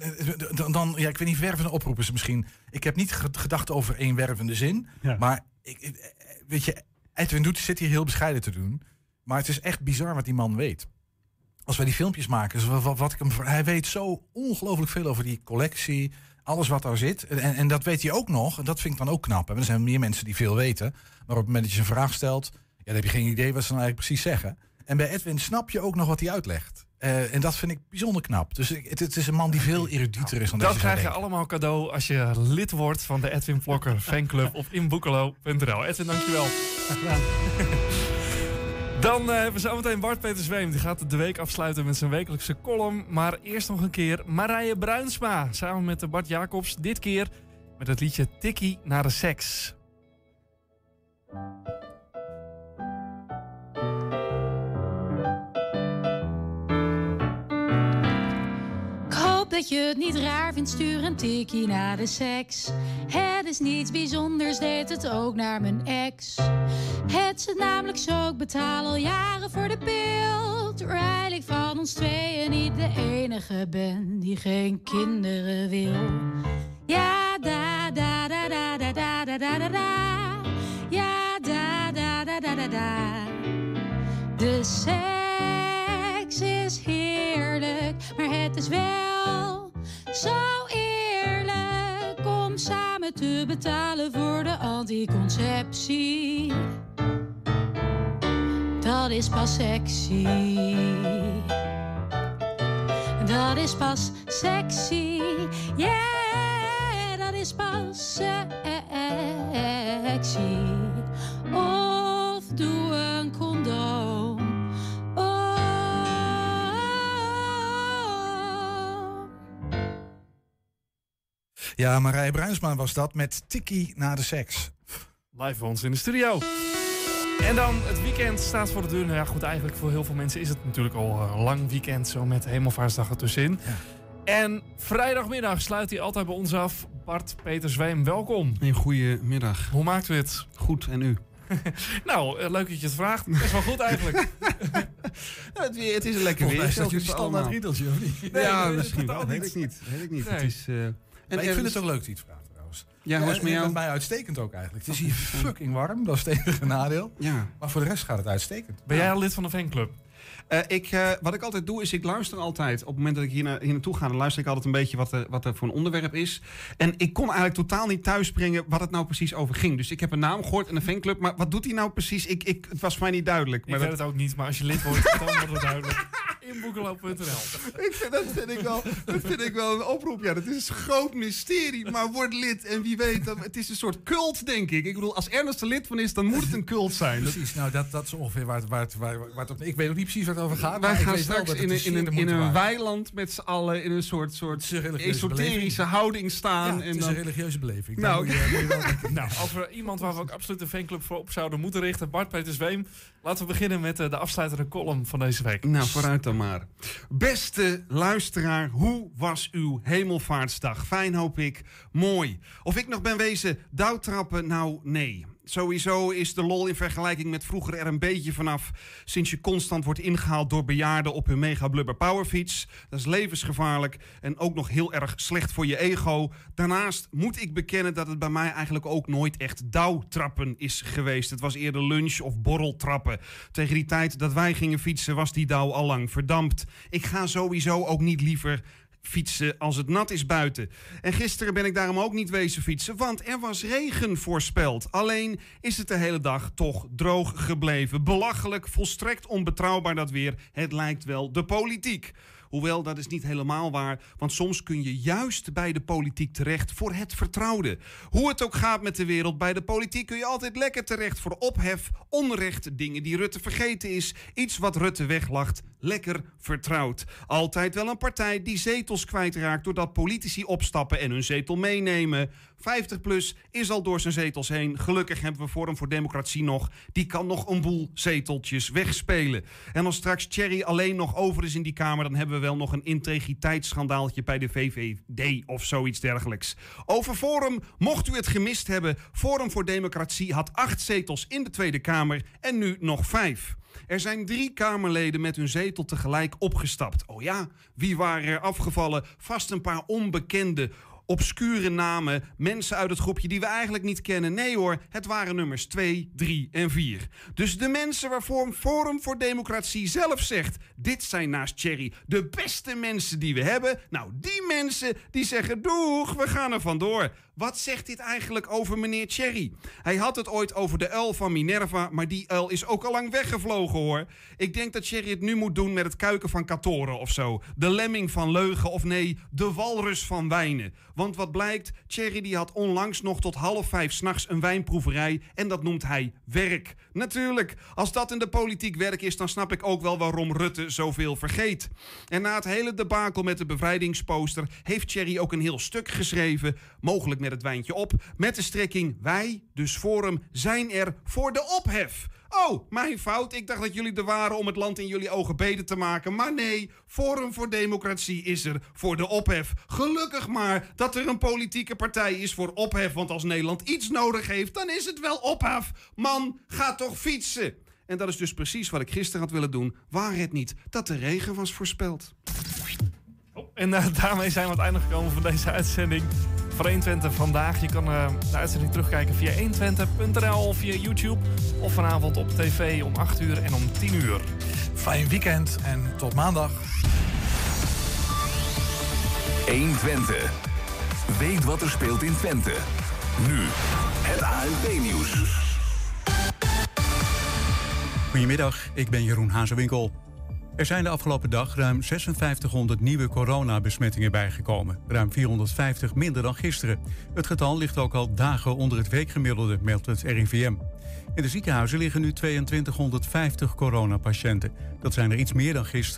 dan, dan, ja, ik weet niet, wervende oproepen is misschien. Ik heb niet ge- gedacht over één wervende zin. Ja. Maar ik, eh, weet je, Edwin doet, zit hier heel bescheiden te doen. Maar het is echt bizar wat die man weet. Als wij die filmpjes maken, wat, wat ik hem, hij weet zo ongelooflijk veel over die collectie. Alles wat daar zit. En, en dat weet hij ook nog. En dat vind ik dan ook knap. hè. Er zijn meer mensen die veel weten. Maar op het moment dat je een vraag stelt, ja, dan heb je geen idee wat ze nou eigenlijk precies zeggen. En bij Edwin snap je ook nog wat hij uitlegt. Eh, en dat vind ik bijzonder knap. Dus het, het is een man die veel erudieter is dan Dat deze zou krijg je allemaal cadeau als je lid wordt van de Edwin Vlokker fanclub op inboekelo.nl. Edwin, dankjewel. Dan eh, hebben we zometeen Bart Peter Zweem. Die gaat de week afsluiten met zijn wekelijkse column. Maar eerst nog een keer Marije Bruinsma. Samen met de Bart Jacobs. Dit keer met het liedje Tikkie naar de seks. Dat je het niet raar vindt, stuur een naar de seks. Het is niets bijzonders, deed het ook naar mijn ex. Het zit namelijk zo, ik betaal al jaren voor de pil. Terwijl ik van ons tweeën niet de enige ben die geen kinderen wil. Ja, da da da da da da da da da da. Ja, da da da da da da. De seks is maar het is wel zo eerlijk om samen te betalen voor de anticonceptie. Dat is pas sexy. Dat is pas sexy. Yeah, dat is pas sexy. Of doe Ja, Marije Bruinsma was dat met Tikkie na de seks. Live bij ons in de studio. En dan het weekend staat voor de deur. Nou ja, goed, eigenlijk voor heel veel mensen is het natuurlijk al een lang weekend. Zo met Hemelvaartsdag ertussenin. En vrijdagmiddag sluit hij altijd bij ons af. Bart Peter Zweem, welkom. Een goede middag. Hoe maakt u het? Goed, en u? nou, eh, leuk dat je het vraagt. Best wel goed eigenlijk. het, weer, het is een lekker weer. is dat je voor standaard riedeltje, of niet? ja, Nee, misschien wel. Weet niet. ik niet. Weet ik niet. Nee. Het is, eh, en Maar ik vind het ook leuk het vraagt trouwens. Ja, hoe is het met jou? Mij uitstekend ook eigenlijk. Het is hier fucking warm, dat is het enige nadeel. Ja. Maar voor de rest gaat het uitstekend. Ben jij al lid van de fanclub? Eh, ik, eh, wat ik altijd doe, is ik luister altijd. Op het moment dat ik hier, naar, hier naartoe ga, dan luister ik altijd een beetje wat er, wat er voor een onderwerp is. En ik kon eigenlijk totaal niet thuisbrengen wat het nou precies over ging. Dus ik heb een naam gehoord en een fanclub. Maar wat doet hij nou precies? Ik, ik, het was voor mij niet duidelijk. Ik Maar weet dat- het ook niet, maar als je lid wordt, dan wordt het duidelijk. Inboekelo.nl Ik dat, vind ik wel, dat vind ik wel een oproep. Ja, dat is een groot mysterie. Maar word lid en wie weet, het is een soort cult, denk ik. Ik bedoel, als Ernest er lid van is, dan moet het een cult zijn. Precies, nou dat, dat is ongeveer waar het, waar, het, waar, waar het op... Ik weet ook niet precies waar het over gaat. Wij gaan straks in een, in een, in een weiland met z'n allen in een soort, soort religieuze esoterische beleving. houding staan. Ja, het en is dan, een religieuze beleving. Nou. Nou, als we iemand waar we ook absoluut een fanclub voor op zouden moeten richten, Bart Peter Zweem. Laten we beginnen met eh, de afsluitende column van deze week. Nou, vooruit dan maar. Beste luisteraar, hoe was uw hemelvaartsdag? Fijn hoop ik. Mooi. Of ik nog ben wezen douwtrappen? Nou, nee. Sowieso is de lol in vergelijking met vroeger er een beetje vanaf. Sinds je constant wordt ingehaald door bejaarden op hun mega blubber powerfiets. Dat is levensgevaarlijk en ook nog heel erg slecht voor je ego. Daarnaast moet ik bekennen dat het bij mij eigenlijk ook nooit echt douwtrappen is geweest. Het was eerder lunch of borreltrappen. Tegen die tijd dat wij gingen fietsen was die dauw al lang verdampt. Ik ga sowieso ook niet liever fietsen als het nat is buiten. En gisteren ben ik daarom ook niet wezen fietsen, want er was regen voorspeld. Alleen is het de hele dag toch droog gebleven. Belachelijk, volstrekt onbetrouwbaar dat weer. Het lijkt wel de politiek. Hoewel, dat is niet helemaal waar, want soms kun je juist bij de politiek terecht voor het vertrouwde. Hoe het ook gaat met de wereld, bij de politiek kun je altijd lekker terecht voor ophef, onrecht, dingen die Rutte vergeten is, iets wat Rutte weglacht, lekker vertrouwd. Altijd wel een partij die zetels kwijtraakt doordat politici opstappen en hun zetel meenemen. 50 plus is al door zijn zetels heen. Gelukkig hebben we Forum voor Democratie nog. Die kan nog een boel zeteltjes wegspelen. En als straks Thierry alleen nog over is in die Kamer, dan hebben we wel nog een integriteitsschandaaltje bij de VVD of zoiets dergelijks. Over Forum, mocht u het gemist hebben, Forum voor Democratie had acht zetels in de Tweede Kamer en nu nog vijf. Er zijn drie Kamerleden met hun zetel tegelijk opgestapt. Oh ja, wie waren er afgevallen? Vast een paar onbekende, obscure namen. Mensen uit het groepje die we eigenlijk niet kennen. Nee hoor, het waren nummers 2, 3 en 4. Dus de mensen waarvoor Forum voor Democratie zelf zegt... dit zijn naast Thierry de beste mensen die we hebben. Nou, die mensen die zeggen doeg, we gaan er vandoor. Wat zegt dit eigenlijk over meneer Thierry? Hij had het ooit over de uil van Minerva, maar die uil is ook al lang weggevlogen hoor. Ik denk dat Thierry het nu moet doen met het kuiken van Katoren of zo. De lemming van Leugen of nee, de walrus van wijnen. Want wat blijkt, Thierry die had onlangs nog tot half vijf s'nachts een wijnproeverij en dat noemt hij werk. Natuurlijk, als dat in de politiek werk is, dan snap ik ook wel waarom Rutte zoveel vergeet. En na het hele debakel met de bevrijdingsposter heeft Thierry ook een heel stuk geschreven, mogelijk het wijntje op, met de strekking wij, dus Forum, zijn er voor de ophef. Oh, mijn fout. Ik dacht dat jullie er waren om het land in jullie ogen beter te maken. Maar nee, Forum voor Democratie is er voor de ophef. Gelukkig maar dat er een politieke partij is voor ophef. Want als Nederland iets nodig heeft, dan is het wel ophef. Man, ga toch fietsen. En dat is dus precies wat ik gisteren had willen doen. Waar het niet dat de regen was voorspeld. En eh, daarmee zijn we aan het einde gekomen van deze uitzending van 120 vandaag. Je kan eh, de uitzending terugkijken via 120.nl, via YouTube of vanavond op tv om 8 uur en om 10 uur. Fijn weekend en tot maandag. 120. Weet wat er speelt in Twente. Nu het ANP-nieuws. Goedemiddag, ik ben Jeroen Hazewinkel. Er zijn de afgelopen dag ruim 5600 nieuwe coronabesmettingen bijgekomen. Ruim 450 minder dan gisteren. Het getal ligt ook al dagen onder het weekgemiddelde, meldt het RIVM. In de ziekenhuizen liggen nu 2250 coronapatiënten. Dat zijn er iets meer dan gisteren.